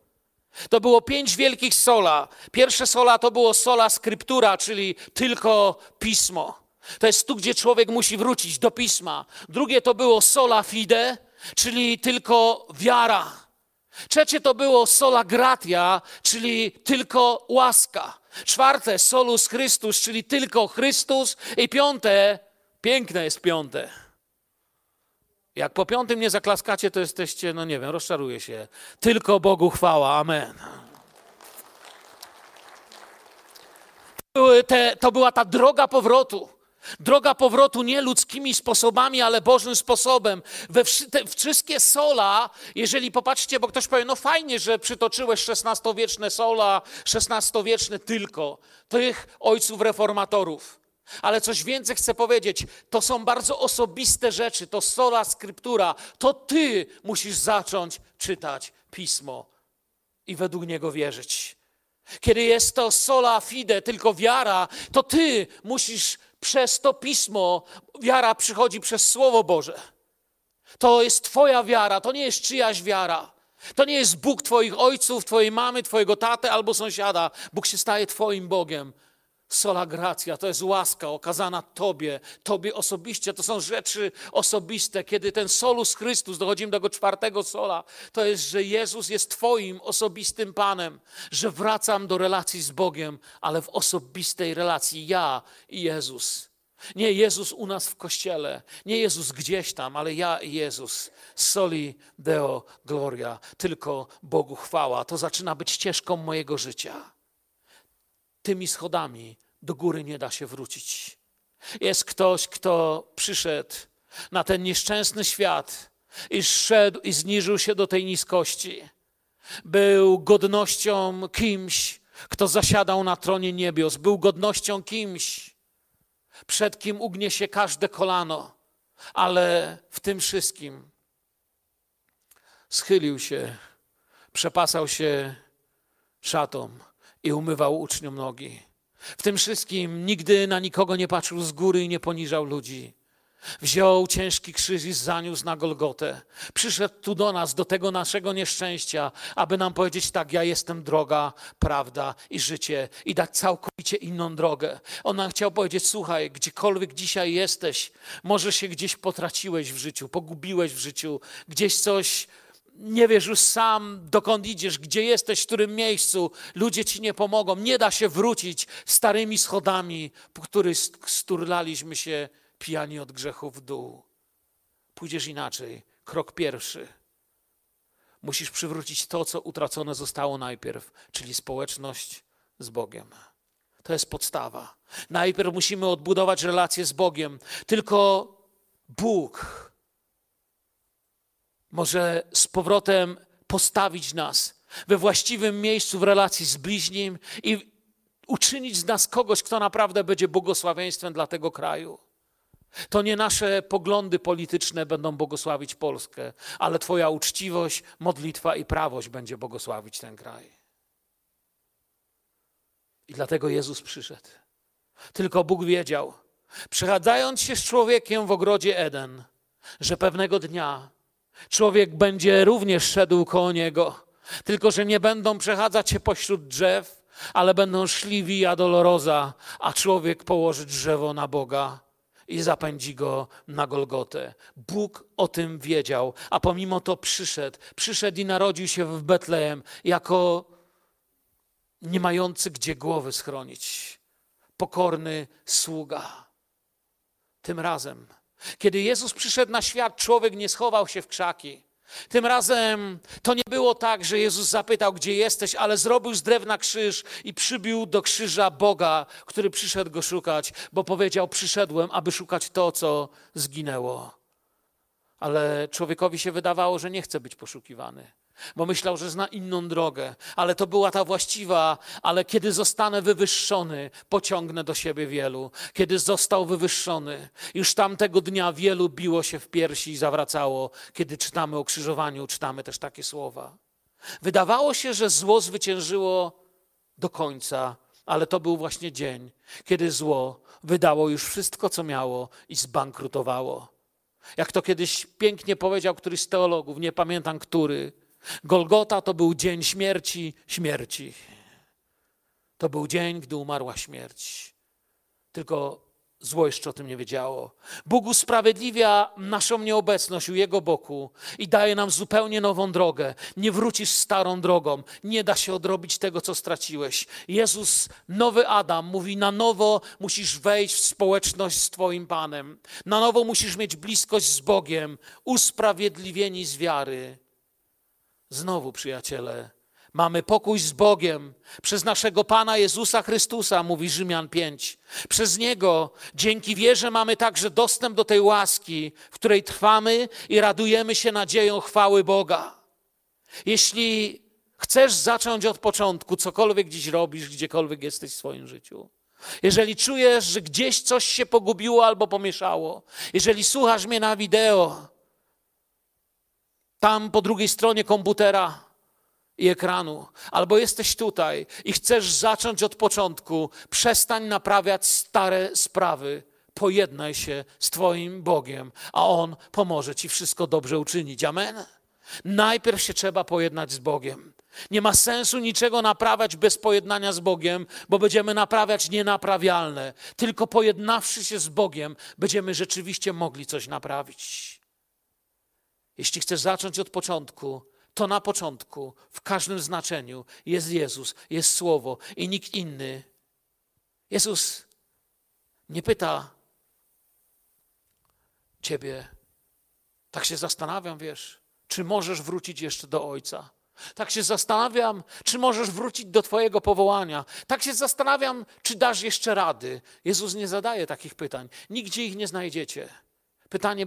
To było pięć wielkich sola. Pierwsze sola to było sola skryptura, czyli tylko pismo. To jest tu, gdzie człowiek musi wrócić do pisma. Drugie to było sola fide, czyli tylko wiara. Trzecie to było sola gratia, czyli tylko łaska. Czwarte, solus Chrystus, czyli tylko Chrystus. I piąte, piękne jest piąte. Jak po piątym nie zaklaskacie, to jesteście, no nie wiem, rozczaruję się. Tylko Bogu chwała. Amen. Te, to była ta droga powrotu. Droga powrotu nie ludzkimi sposobami, ale Bożym sposobem. We te, wszystkie sola, jeżeli popatrzcie, bo ktoś powie, no fajnie, że przytoczyłeś XVI-wieczne sola, XVI-wieczne tylko, tych ojców reformatorów. Ale coś więcej chcę powiedzieć, to są bardzo osobiste rzeczy, to sola skryptura, to ty musisz zacząć czytać pismo i według niego wierzyć. Kiedy jest to sola fide, tylko wiara, to ty musisz przez to pismo. Wiara przychodzi przez Słowo Boże. To jest Twoja wiara, to nie jest czyjaś wiara. To nie jest Bóg Twoich ojców, Twojej mamy, Twojego taty albo sąsiada. Bóg się staje Twoim Bogiem. Sola gracja to jest łaska okazana Tobie, Tobie osobiście. To są rzeczy osobiste. Kiedy ten solus Chrystus, dochodzimy do tego czwartego sola, to jest, że Jezus jest Twoim osobistym Panem, że wracam do relacji z Bogiem, ale w osobistej relacji ja i Jezus. Nie Jezus u nas w kościele, nie Jezus gdzieś tam, ale ja i Jezus. Soli Deo Gloria, tylko Bogu chwała. To zaczyna być ścieżką mojego życia. Tymi schodami do góry nie da się wrócić. Jest ktoś, kto przyszedł na ten nieszczęsny świat i szedł i zniżył się do tej niskości. Był godnością kimś, kto zasiadał na tronie niebios. Był godnością kimś, przed kim ugnie się każde kolano, ale w tym wszystkim schylił się, przepasał się szatą i umywał uczniom nogi. W tym wszystkim nigdy na nikogo nie patrzył z góry i nie poniżał ludzi. Wziął ciężki krzyż i zaniósł na Golgotę. Przyszedł tu do nas, do tego naszego nieszczęścia, aby nam powiedzieć tak, ja jestem droga, prawda i życie i dać całkowicie inną drogę. On nam chciał powiedzieć, słuchaj, gdziekolwiek dzisiaj jesteś, może się gdzieś potraciłeś w życiu, pogubiłeś w życiu, gdzieś coś nie wiesz już sam, dokąd idziesz, gdzie jesteś, w którym miejscu, ludzie ci nie pomogą. Nie da się wrócić starymi schodami, po których sturlaliśmy się pijani od grzechu w dół. Pójdziesz inaczej. Krok pierwszy. Musisz przywrócić to, co utracone zostało najpierw, czyli społeczność z Bogiem. To jest podstawa. Najpierw musimy odbudować relacje z Bogiem. Tylko Bóg może z powrotem postawić nas we właściwym miejscu w relacji z bliźnim i uczynić z nas kogoś, kto naprawdę będzie błogosławieństwem dla tego kraju. To nie nasze poglądy polityczne będą błogosławić Polskę, ale Twoja uczciwość, modlitwa i prawość będzie błogosławić ten kraj. I dlatego Jezus przyszedł. Tylko Bóg wiedział, przechadzając się z człowiekiem w ogrodzie Eden, że pewnego dnia człowiek będzie również szedł koło niego, tylko że nie będą przechadzać się pośród drzew, ale będą szli via dolorosa, a człowiek położy drzewo na Boga i zapędzi go na Golgotę. Bóg o tym wiedział, a pomimo to przyszedł. Przyszedł i narodził się w Betlejem jako nie mający gdzie głowy schronić. Pokorny sługa. Tym razem kiedy Jezus przyszedł na świat, człowiek nie schował się w krzaki. Tym razem to nie było tak, że Jezus zapytał, gdzie jesteś, ale zrobił z drewna krzyż i przybił do krzyża Boga, który przyszedł go szukać, bo powiedział: Przyszedłem, aby szukać to, co zginęło. Ale człowiekowi się wydawało, że nie chce być poszukiwany bo myślał, że zna inną drogę, ale to była ta właściwa, ale kiedy zostanę wywyższony, pociągnę do siebie wielu. Kiedy został wywyższony, już tamtego dnia wielu biło się w piersi i zawracało. Kiedy czytamy o krzyżowaniu, czytamy też takie słowa. Wydawało się, że zło zwyciężyło do końca, ale to był właśnie dzień, kiedy zło wydało już wszystko, co miało i zbankrutowało. Jak to kiedyś pięknie powiedział któryś z teologów, nie pamiętam który, Golgota to był dzień śmierci, śmierci. To był dzień, gdy umarła śmierć. Tylko zło jeszcze o tym nie wiedziało. Bóg usprawiedliwia naszą nieobecność u Jego boku i daje nam zupełnie nową drogę. Nie wrócisz starą drogą. Nie da się odrobić tego, co straciłeś. Jezus, nowy Adam, mówi: Na nowo musisz wejść w społeczność z Twoim Panem. Na nowo musisz mieć bliskość z Bogiem, usprawiedliwieni z wiary. Znowu, przyjaciele, mamy pokój z Bogiem przez naszego Pana Jezusa Chrystusa, mówi Rzymian 5. Przez Niego, dzięki wierze, mamy także dostęp do tej łaski, w której trwamy i radujemy się nadzieją chwały Boga. Jeśli chcesz zacząć od początku, cokolwiek dziś robisz, gdziekolwiek jesteś w swoim życiu, jeżeli czujesz, że gdzieś coś się pogubiło albo pomieszało, jeżeli słuchasz mnie na wideo, tam po drugiej stronie komputera i ekranu, albo jesteś tutaj i chcesz zacząć od początku, przestań naprawiać stare sprawy Pojednaj się z Twoim Bogiem, a On pomoże Ci wszystko dobrze uczynić. Amen. Najpierw się trzeba pojednać z Bogiem. Nie ma sensu niczego naprawiać bez pojednania z Bogiem, bo będziemy naprawiać nienaprawialne. Tylko pojednawszy się z Bogiem, będziemy rzeczywiście mogli coś naprawić. Jeśli chcesz zacząć od początku, to na początku, w każdym znaczeniu jest Jezus, jest Słowo i nikt inny. Jezus nie pyta ciebie, tak się zastanawiam, wiesz, czy możesz wrócić jeszcze do Ojca. Tak się zastanawiam, czy możesz wrócić do Twojego powołania. Tak się zastanawiam, czy dasz jeszcze rady. Jezus nie zadaje takich pytań. Nigdzie ich nie znajdziecie. Pytanie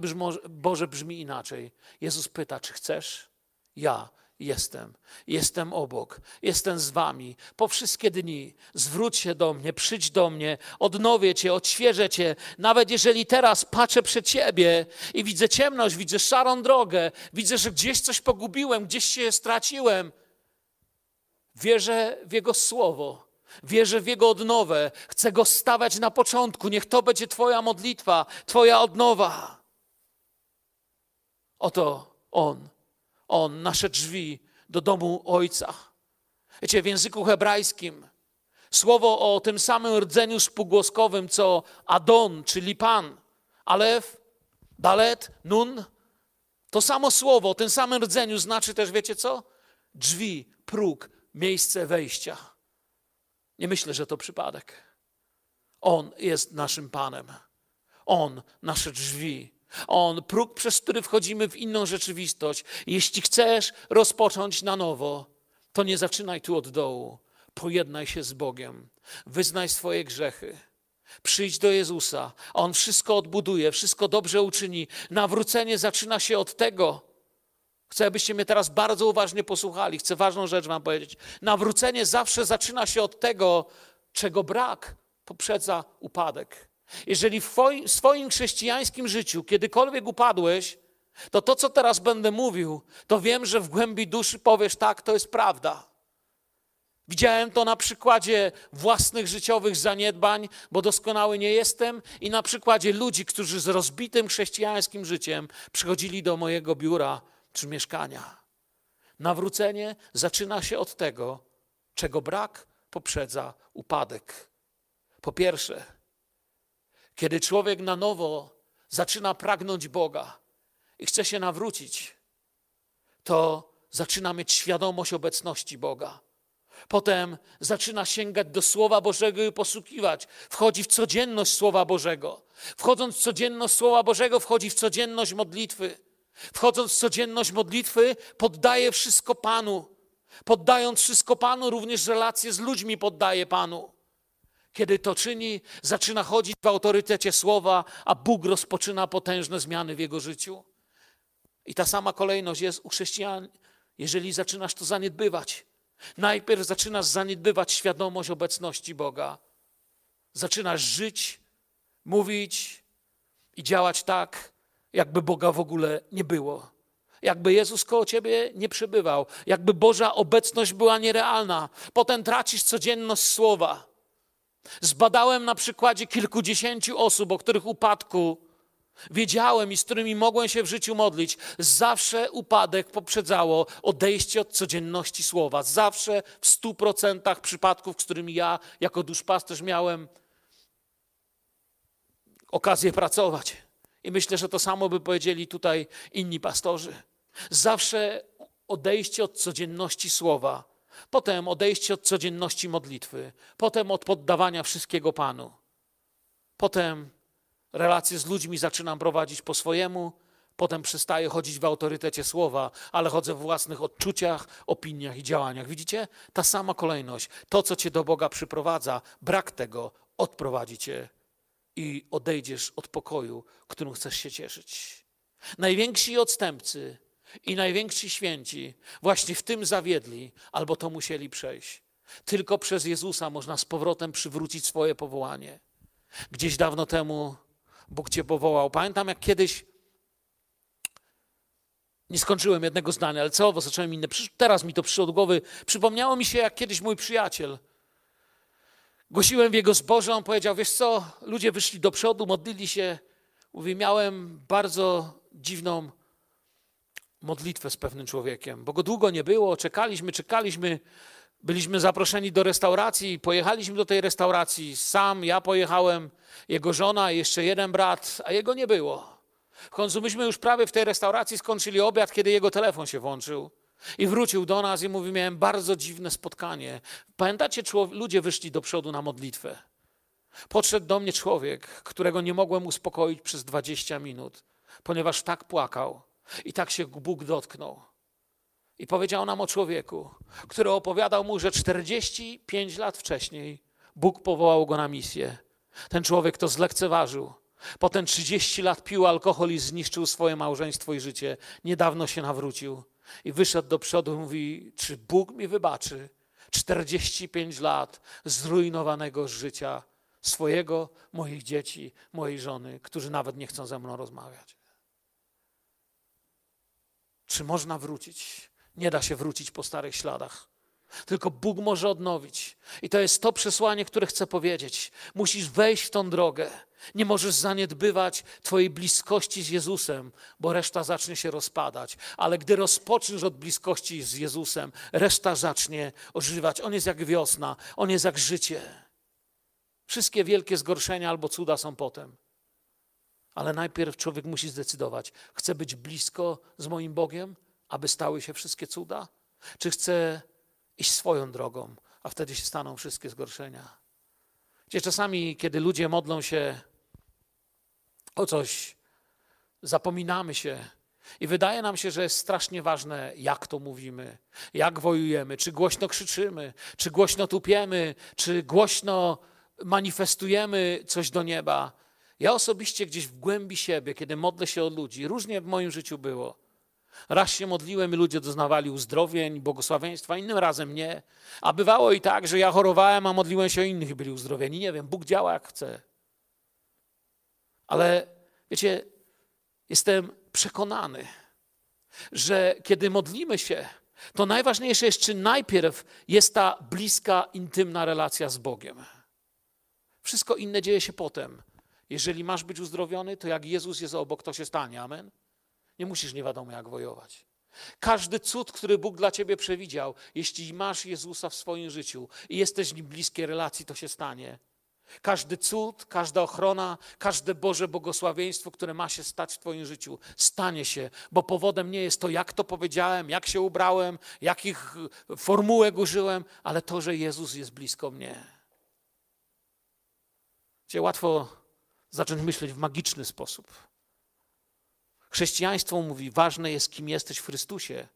Boże brzmi inaczej. Jezus pyta, czy chcesz? Ja jestem. Jestem obok. Jestem z wami po wszystkie dni. Zwróć się do mnie, przyjdź do mnie, odnowię cię, odświeżę cię. Nawet jeżeli teraz patrzę przed ciebie i widzę ciemność, widzę szarą drogę, widzę, że gdzieś coś pogubiłem, gdzieś się straciłem. Wierzę w Jego słowo. Wierzę w Jego odnowę. Chcę Go stawiać na początku. Niech to będzie Twoja modlitwa, Twoja odnowa. Oto On on, nasze drzwi do domu Ojca. Wiecie, w języku hebrajskim słowo o tym samym rdzeniu spółgłoskowym, co Adon, czyli Pan, Alef, Dalet, Nun, to samo słowo o tym samym rdzeniu znaczy też, wiecie co? Drzwi, próg, miejsce wejścia. Nie myślę, że to przypadek. On jest naszym Panem. On, nasze drzwi, on, próg, przez który wchodzimy w inną rzeczywistość. Jeśli chcesz rozpocząć na nowo, to nie zaczynaj tu od dołu. Pojednaj się z Bogiem, wyznaj swoje grzechy. Przyjdź do Jezusa, On wszystko odbuduje, wszystko dobrze uczyni. Nawrócenie zaczyna się od tego. Chcę, abyście mnie teraz bardzo uważnie posłuchali. Chcę ważną rzecz Wam powiedzieć. Nawrócenie zawsze zaczyna się od tego, czego brak poprzedza upadek. Jeżeli w swoim chrześcijańskim życiu kiedykolwiek upadłeś, to to, co teraz będę mówił, to wiem, że w głębi duszy powiesz tak, to jest prawda. Widziałem to na przykładzie własnych życiowych zaniedbań, bo doskonały nie jestem, i na przykładzie ludzi, którzy z rozbitym chrześcijańskim życiem przychodzili do mojego biura czy mieszkania. Nawrócenie zaczyna się od tego, czego brak poprzedza upadek. Po pierwsze, kiedy człowiek na nowo zaczyna pragnąć Boga i chce się nawrócić, to zaczyna mieć świadomość obecności Boga. Potem zaczyna sięgać do Słowa Bożego i posługiwać. Wchodzi w codzienność Słowa Bożego. Wchodząc w codzienność Słowa Bożego, wchodzi w codzienność modlitwy. Wchodząc w codzienność modlitwy, poddaje wszystko Panu. Poddając wszystko Panu, również relacje z ludźmi poddaje Panu. Kiedy to czyni, zaczyna chodzić w autorytecie słowa, a Bóg rozpoczyna potężne zmiany w jego życiu. I ta sama kolejność jest u chrześcijan, jeżeli zaczynasz to zaniedbywać. Najpierw zaczynasz zaniedbywać świadomość obecności Boga. Zaczynasz żyć, mówić i działać tak, jakby Boga w ogóle nie było. Jakby Jezus koło ciebie nie przebywał, jakby Boża obecność była nierealna. Potem tracisz codzienność słowa. Zbadałem na przykładzie kilkudziesięciu osób, o których upadku wiedziałem i z którymi mogłem się w życiu modlić. Zawsze upadek poprzedzało odejście od codzienności słowa. Zawsze w stu procentach przypadków, z którymi ja jako duszpasterz miałem okazję pracować. I myślę, że to samo by powiedzieli tutaj inni pastorzy. Zawsze odejście od codzienności słowa Potem odejście od codzienności modlitwy, potem od poddawania wszystkiego Panu. Potem relacje z ludźmi zaczynam prowadzić po swojemu, potem przestaję chodzić w autorytecie słowa, ale chodzę w własnych odczuciach, opiniach i działaniach. Widzicie? Ta sama kolejność. To, co cię do Boga przyprowadza, brak tego odprowadzi cię i odejdziesz od pokoju, którym chcesz się cieszyć. Najwięksi odstępcy i najwięksi święci właśnie w tym zawiedli, albo to musieli przejść. Tylko przez Jezusa można z powrotem przywrócić swoje powołanie. Gdzieś dawno temu Bóg Cię powołał. Pamiętam, jak kiedyś nie skończyłem jednego zdania, ale celowo zacząłem inne. Teraz mi to przyszło do głowy. Przypomniało mi się, jak kiedyś mój przyjaciel, Głosiłem w jego zboże, on powiedział, wiesz co, ludzie wyszli do przodu, modlili się. Mówi, miałem bardzo dziwną modlitwę z pewnym człowiekiem, bo go długo nie było, czekaliśmy, czekaliśmy, byliśmy zaproszeni do restauracji, pojechaliśmy do tej restauracji, sam, ja pojechałem, jego żona, jeszcze jeden brat, a jego nie było. W końcu myśmy już prawie w tej restauracji skończyli obiad, kiedy jego telefon się włączył. I wrócił do nas i mówi, miałem bardzo dziwne spotkanie. Pamiętacie, ludzie wyszli do przodu na modlitwę. Podszedł do mnie człowiek, którego nie mogłem uspokoić przez 20 minut, ponieważ tak płakał i tak się Bóg dotknął. I powiedział nam o człowieku, który opowiadał mu, że 45 lat wcześniej Bóg powołał go na misję. Ten człowiek to zlekceważył. Potem 30 lat pił alkohol i zniszczył swoje małżeństwo i życie. Niedawno się nawrócił i wyszedł do przodu i mówi: Czy Bóg mi wybaczy 45 lat zrujnowanego życia swojego, moich dzieci, mojej żony, którzy nawet nie chcą ze mną rozmawiać? Czy można wrócić? Nie da się wrócić po starych śladach. Tylko Bóg może odnowić. I to jest to przesłanie, które chcę powiedzieć. Musisz wejść w tą drogę. Nie możesz zaniedbywać Twojej bliskości z Jezusem, bo reszta zacznie się rozpadać. Ale gdy rozpoczniesz od bliskości z Jezusem, reszta zacznie ożywać. On jest jak wiosna, on jest jak życie. Wszystkie wielkie zgorszenia albo cuda są potem. Ale najpierw człowiek musi zdecydować: chcę być blisko z moim Bogiem, aby stały się wszystkie cuda? Czy chcę iść swoją drogą, a wtedy się staną wszystkie zgorszenia? Gdzie czasami, kiedy ludzie modlą się o coś, zapominamy się i wydaje nam się, że jest strasznie ważne, jak to mówimy, jak wojujemy, czy głośno krzyczymy, czy głośno tupiemy, czy głośno manifestujemy coś do nieba. Ja osobiście gdzieś w głębi siebie, kiedy modlę się o ludzi, różnie w moim życiu było. Raz się modliłem i ludzie doznawali uzdrowień, błogosławieństwa, innym razem nie. A bywało i tak, że ja chorowałem, a modliłem się o innych i byli uzdrowieni. Nie wiem, Bóg działa jak chce. Ale wiecie, jestem przekonany, że kiedy modlimy się, to najważniejsze jest, czy najpierw jest ta bliska, intymna relacja z Bogiem. Wszystko inne dzieje się potem. Jeżeli masz być uzdrowiony, to jak Jezus jest obok, to się stanie. Amen. Nie musisz nie wiadomo jak wojować. Każdy cud, który Bóg dla ciebie przewidział, jeśli masz Jezusa w swoim życiu i jesteś z nim bliskie relacji, to się stanie. Każdy cud, każda ochrona, każde Boże błogosławieństwo, które ma się stać w Twoim życiu, stanie się, bo powodem nie jest to, jak to powiedziałem, jak się ubrałem, jakich formułek użyłem, ale to, że Jezus jest blisko mnie. Gdzie łatwo zacząć myśleć w magiczny sposób. Chrześcijaństwo mówi, ważne jest, kim jesteś w Chrystusie,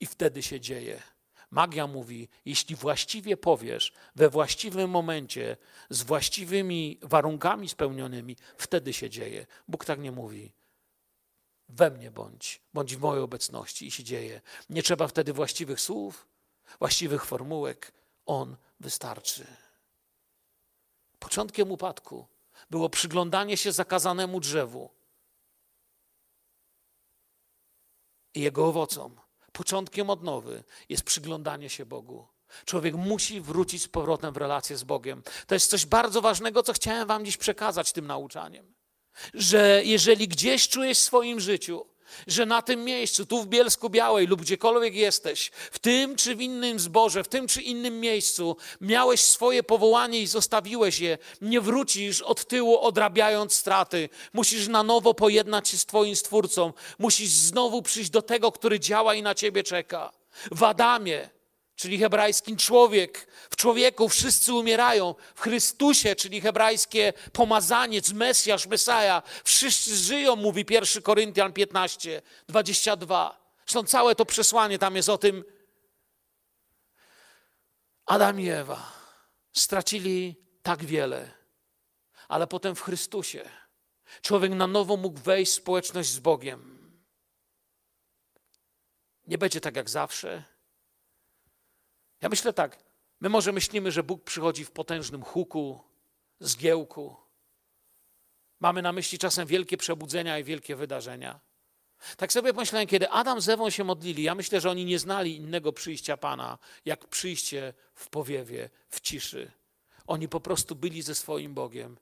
i wtedy się dzieje. Magia mówi, jeśli właściwie powiesz, we właściwym momencie, z właściwymi warunkami spełnionymi, wtedy się dzieje. Bóg tak nie mówi. We mnie bądź, bądź w mojej obecności i się dzieje. Nie trzeba wtedy właściwych słów, właściwych formułek. On wystarczy. Początkiem upadku było przyglądanie się zakazanemu drzewu i jego owocom. Początkiem odnowy jest przyglądanie się Bogu. Człowiek musi wrócić z powrotem w relację z Bogiem. To jest coś bardzo ważnego, co chciałem Wam dziś przekazać tym nauczaniem. Że jeżeli gdzieś czujesz w swoim życiu, że na tym miejscu, tu w Bielsku Białej lub gdziekolwiek jesteś, w tym czy w innym zborze, w tym czy innym miejscu, miałeś swoje powołanie i zostawiłeś je, nie wrócisz od tyłu odrabiając straty. Musisz na nowo pojednać się z Twoim Stwórcą. Musisz znowu przyjść do tego, który działa i na Ciebie czeka. W Adamie czyli hebrajskim człowiek. W człowieku wszyscy umierają. W Chrystusie, czyli hebrajskie pomazaniec, Mesjasz, Mesaja. Wszyscy żyją, mówi 1 Koryntian 15, 22. Zresztą całe to przesłanie tam jest o tym. Adam i Ewa stracili tak wiele, ale potem w Chrystusie człowiek na nowo mógł wejść w społeczność z Bogiem. Nie będzie tak jak zawsze ja myślę tak, my może myślimy, że Bóg przychodzi w potężnym huku, zgiełku. Mamy na myśli czasem wielkie przebudzenia i wielkie wydarzenia. Tak sobie pomyślałem, kiedy Adam z Ewą się modlili, ja myślę, że oni nie znali innego przyjścia Pana, jak przyjście w powiewie, w ciszy. Oni po prostu byli ze swoim Bogiem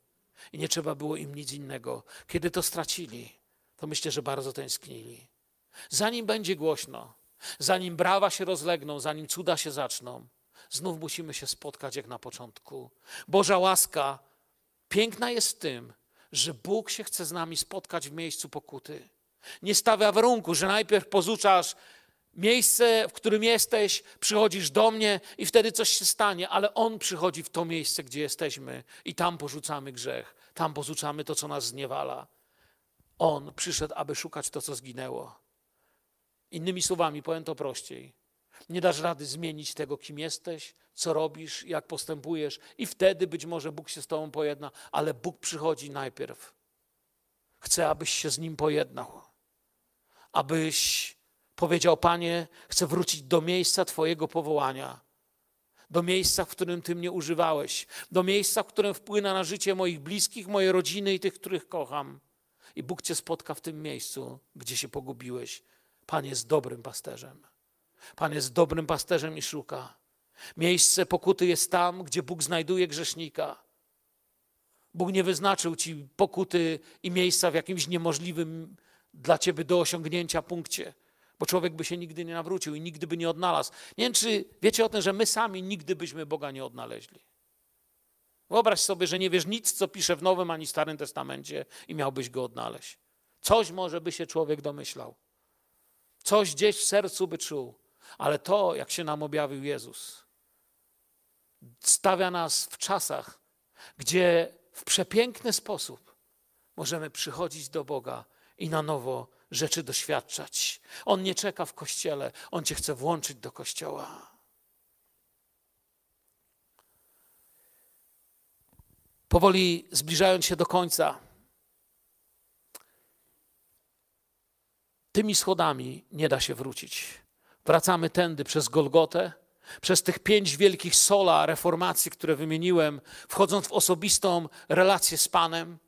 i nie trzeba było im nic innego. Kiedy to stracili, to myślę, że bardzo tęsknili. Zanim będzie głośno, zanim brawa się rozlegną, zanim cuda się zaczną, znów musimy się spotkać jak na początku. Boża łaska piękna jest tym, że Bóg się chce z nami spotkać w miejscu pokuty. Nie stawia warunku, że najpierw pozuczasz miejsce, w którym jesteś, przychodzisz do mnie i wtedy coś się stanie, ale On przychodzi w to miejsce, gdzie jesteśmy i tam porzucamy grzech, tam porzucamy to, co nas zniewala. On przyszedł, aby szukać to, co zginęło. Innymi słowami, powiem to prościej. Nie dasz rady zmienić tego, kim jesteś, co robisz, jak postępujesz, i wtedy być może Bóg się z Tobą pojedna, ale Bóg przychodzi najpierw. Chce, abyś się z Nim pojednał. Abyś powiedział: Panie, chcę wrócić do miejsca Twojego powołania, do miejsca, w którym Ty mnie używałeś, do miejsca, w którym wpłynę na życie moich bliskich, mojej rodziny i tych, których kocham. I Bóg Cię spotka w tym miejscu, gdzie się pogubiłeś. Pan jest dobrym pasterzem. Pan jest dobrym pasterzem i szuka. Miejsce pokuty jest tam, gdzie Bóg znajduje grzesznika. Bóg nie wyznaczył ci pokuty i miejsca w jakimś niemożliwym dla ciebie do osiągnięcia punkcie, bo człowiek by się nigdy nie nawrócił i nigdy by nie odnalazł. Nie wiem, czy wiecie o tym, że my sami nigdy byśmy Boga nie odnaleźli. Wyobraź sobie, że nie wiesz nic, co pisze w Nowym ani Starym Testamencie i miałbyś go odnaleźć. Coś może by się człowiek domyślał. Coś gdzieś w sercu by czuł. Ale to, jak się nam objawił Jezus, stawia nas w czasach, gdzie w przepiękny sposób możemy przychodzić do Boga i na nowo rzeczy doświadczać. On nie czeka w kościele, on cię chce włączyć do kościoła. Powoli zbliżając się do końca, tymi schodami nie da się wrócić. Wracamy tędy przez Golgotę, przez tych pięć wielkich sola reformacji, które wymieniłem, wchodząc w osobistą relację z Panem.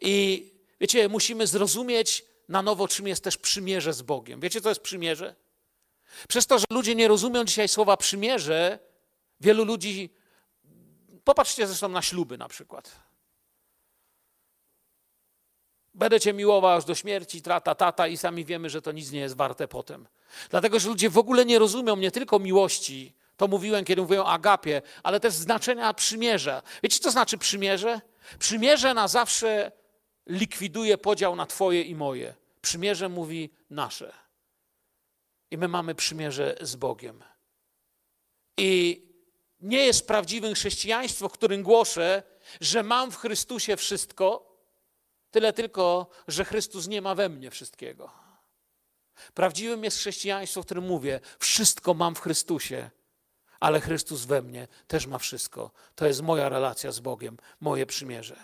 I wiecie, musimy zrozumieć na nowo, czym jest też przymierze z Bogiem. Wiecie, co jest przymierze? Przez to, że ludzie nie rozumią dzisiaj słowa przymierze, wielu ludzi. Popatrzcie zresztą na śluby na przykład. Będę cię miłował aż do śmierci, trata, tata i sami wiemy, że to nic nie jest warte potem. Dlatego, że ludzie w ogóle nie rozumią nie tylko miłości, to mówiłem, kiedy mówiłem o agapie, ale też znaczenia przymierza. Wiecie, co znaczy przymierze? Przymierze na zawsze likwiduje podział na twoje i moje. Przymierze mówi nasze. I my mamy przymierze z Bogiem. I nie jest prawdziwym chrześcijaństwo, w którym głoszę, że mam w Chrystusie wszystko, Tyle tylko, że Chrystus nie ma we mnie wszystkiego. Prawdziwym jest chrześcijaństwo, w którym mówię: Wszystko mam w Chrystusie, ale Chrystus we mnie też ma wszystko. To jest moja relacja z Bogiem, moje przymierze.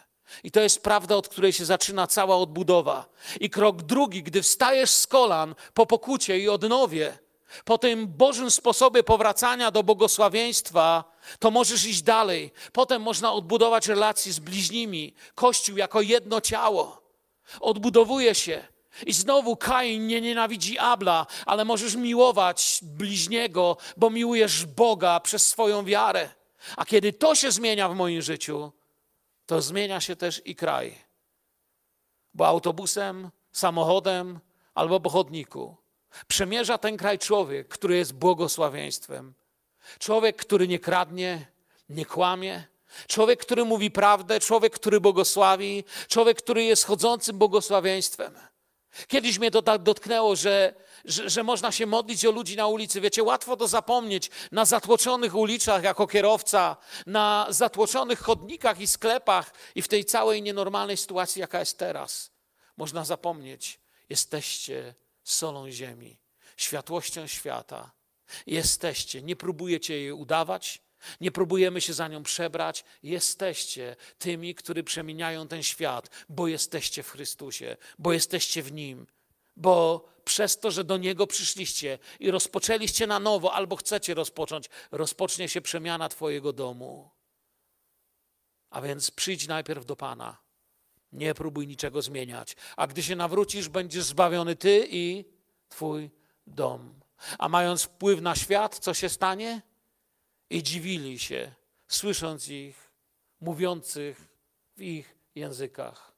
I to jest prawda, od której się zaczyna cała odbudowa. I krok drugi, gdy wstajesz z kolan po pokucie i odnowie, po tym Bożym sposobie powracania do błogosławieństwa, to możesz iść dalej. Potem można odbudować relacje z bliźnimi, Kościół jako jedno ciało. Odbudowuje się. I znowu Kain nie nienawidzi Abla, ale możesz miłować bliźniego, bo miłujesz Boga przez swoją wiarę. A kiedy to się zmienia w moim życiu, to zmienia się też i kraj. Bo autobusem, samochodem albo po chodniku Przemierza ten kraj człowiek, który jest błogosławieństwem. Człowiek, który nie kradnie, nie kłamie. Człowiek, który mówi prawdę, człowiek, który błogosławi, człowiek, który jest chodzącym błogosławieństwem. Kiedyś mnie to tak dotknęło, że, że, że, można się modlić o ludzi na ulicy. Wiecie, łatwo to zapomnieć na zatłoczonych ulicach jako kierowca, na zatłoczonych chodnikach i sklepach i w tej całej nienormalnej sytuacji, jaka jest teraz. Można zapomnieć, jesteście solą ziemi, światłością świata. Jesteście, nie próbujecie jej udawać, nie próbujemy się za nią przebrać. Jesteście tymi, którzy przemieniają ten świat, bo jesteście w Chrystusie, bo jesteście w Nim, bo przez to, że do Niego przyszliście i rozpoczęliście na nowo, albo chcecie rozpocząć, rozpocznie się przemiana Twojego domu. A więc przyjdź najpierw do Pana nie próbuj niczego zmieniać. A gdy się nawrócisz, będziesz zbawiony ty i twój dom. A mając wpływ na świat, co się stanie? I dziwili się, słysząc ich mówiących w ich językach.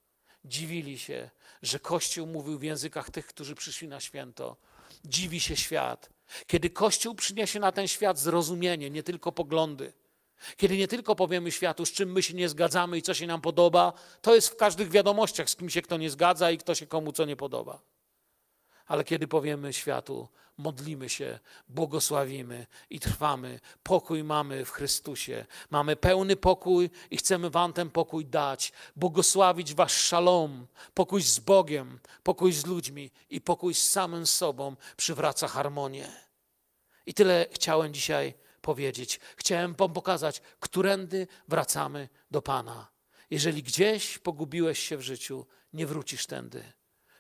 Dziwili się, że Kościół mówił w językach tych, którzy przyszli na święto. Dziwi się świat. Kiedy Kościół przyniesie na ten świat zrozumienie, nie tylko poglądy, kiedy nie tylko powiemy światu, z czym my się nie zgadzamy i co się nam podoba, to jest w każdych wiadomościach, z kim się kto nie zgadza i kto się komu co nie podoba. Ale kiedy powiemy światu, modlimy się, błogosławimy i trwamy, pokój mamy w Chrystusie, mamy pełny pokój i chcemy Wam ten pokój dać, błogosławić Wasz szalom, pokój z Bogiem, pokój z ludźmi i pokój z samym sobą przywraca harmonię. I tyle chciałem dzisiaj powiedzieć. Chciałem Wam pokazać, którędy wracamy do Pana. Jeżeli gdzieś pogubiłeś się w życiu, nie wrócisz tędy.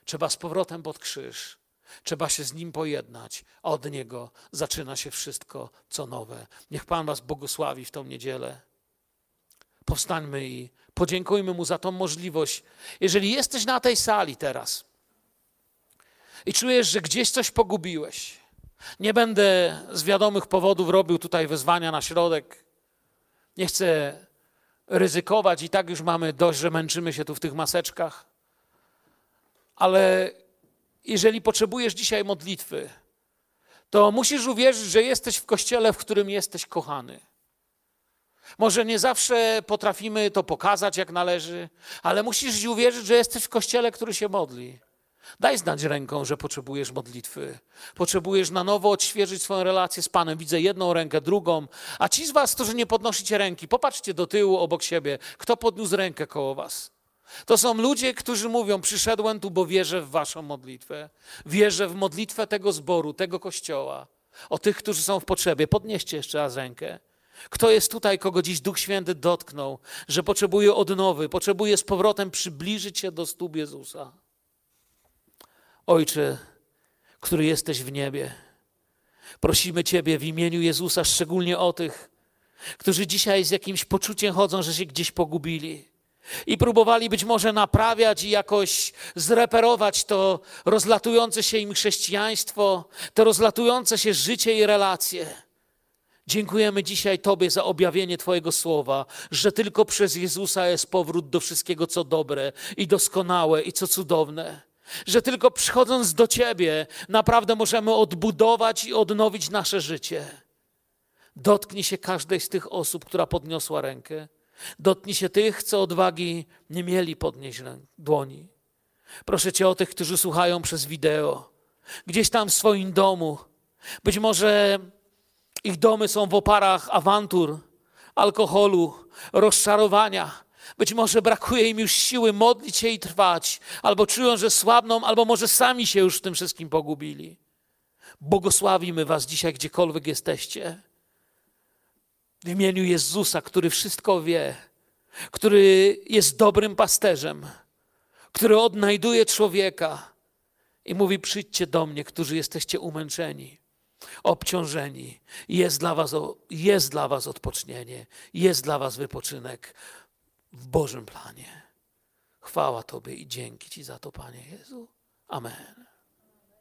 Trzeba z powrotem pod krzyż. Trzeba się z Nim pojednać, a od Niego zaczyna się wszystko, co nowe. Niech Pan Was błogosławi w tą niedzielę. Powstańmy i podziękujmy Mu za tą możliwość. Jeżeli jesteś na tej sali teraz i czujesz, że gdzieś coś pogubiłeś, nie będę z wiadomych powodów robił tutaj wezwania na środek. Nie chcę ryzykować i tak już mamy dość, że męczymy się tu w tych maseczkach. Ale jeżeli potrzebujesz dzisiaj modlitwy, to musisz uwierzyć, że jesteś w kościele, w którym jesteś kochany. Może nie zawsze potrafimy to pokazać jak należy, ale musisz uwierzyć, że jesteś w kościele, który się modli. Daj znać ręką, że potrzebujesz modlitwy. Potrzebujesz na nowo odświeżyć swoją relację z Panem. Widzę jedną rękę, drugą. A ci z Was, którzy nie podnosicie ręki, popatrzcie do tyłu obok siebie. Kto podniósł rękę koło Was? To są ludzie, którzy mówią: Przyszedłem tu, bo wierzę w Waszą modlitwę. Wierzę w modlitwę tego zboru, tego kościoła. O tych, którzy są w potrzebie. Podnieście jeszcze raz rękę. Kto jest tutaj, kogo dziś Duch Święty dotknął, że potrzebuje odnowy, potrzebuje z powrotem przybliżyć się do stóp Jezusa? Ojcze, który jesteś w niebie, prosimy Ciebie w imieniu Jezusa, szczególnie o tych, którzy dzisiaj z jakimś poczuciem chodzą, że się gdzieś pogubili i próbowali być może naprawiać i jakoś zreperować to rozlatujące się im chrześcijaństwo, to rozlatujące się życie i relacje. Dziękujemy dzisiaj Tobie za objawienie Twojego słowa, że tylko przez Jezusa jest powrót do wszystkiego, co dobre i doskonałe i co cudowne. Że tylko przychodząc do Ciebie, naprawdę możemy odbudować i odnowić nasze życie. Dotknij się każdej z tych osób, która podniosła rękę. Dotknij się tych, co odwagi nie mieli podnieść dłoni. Proszę Cię o tych, którzy słuchają przez wideo, gdzieś tam w swoim domu. Być może ich domy są w oparach awantur, alkoholu, rozczarowania. Być może brakuje im już siły modlić się i trwać, albo czują, że słabną, albo może sami się już w tym wszystkim pogubili. Błogosławimy Was dzisiaj, gdziekolwiek jesteście. W imieniu Jezusa, który wszystko wie, który jest dobrym pasterzem, który odnajduje człowieka i mówi: Przyjdźcie do mnie, którzy jesteście umęczeni, obciążeni. Jest dla was, jest dla was odpocznienie, jest dla was wypoczynek w Bożym planie. Chwała Tobie i dzięki Ci za to, Panie Jezu. Amen.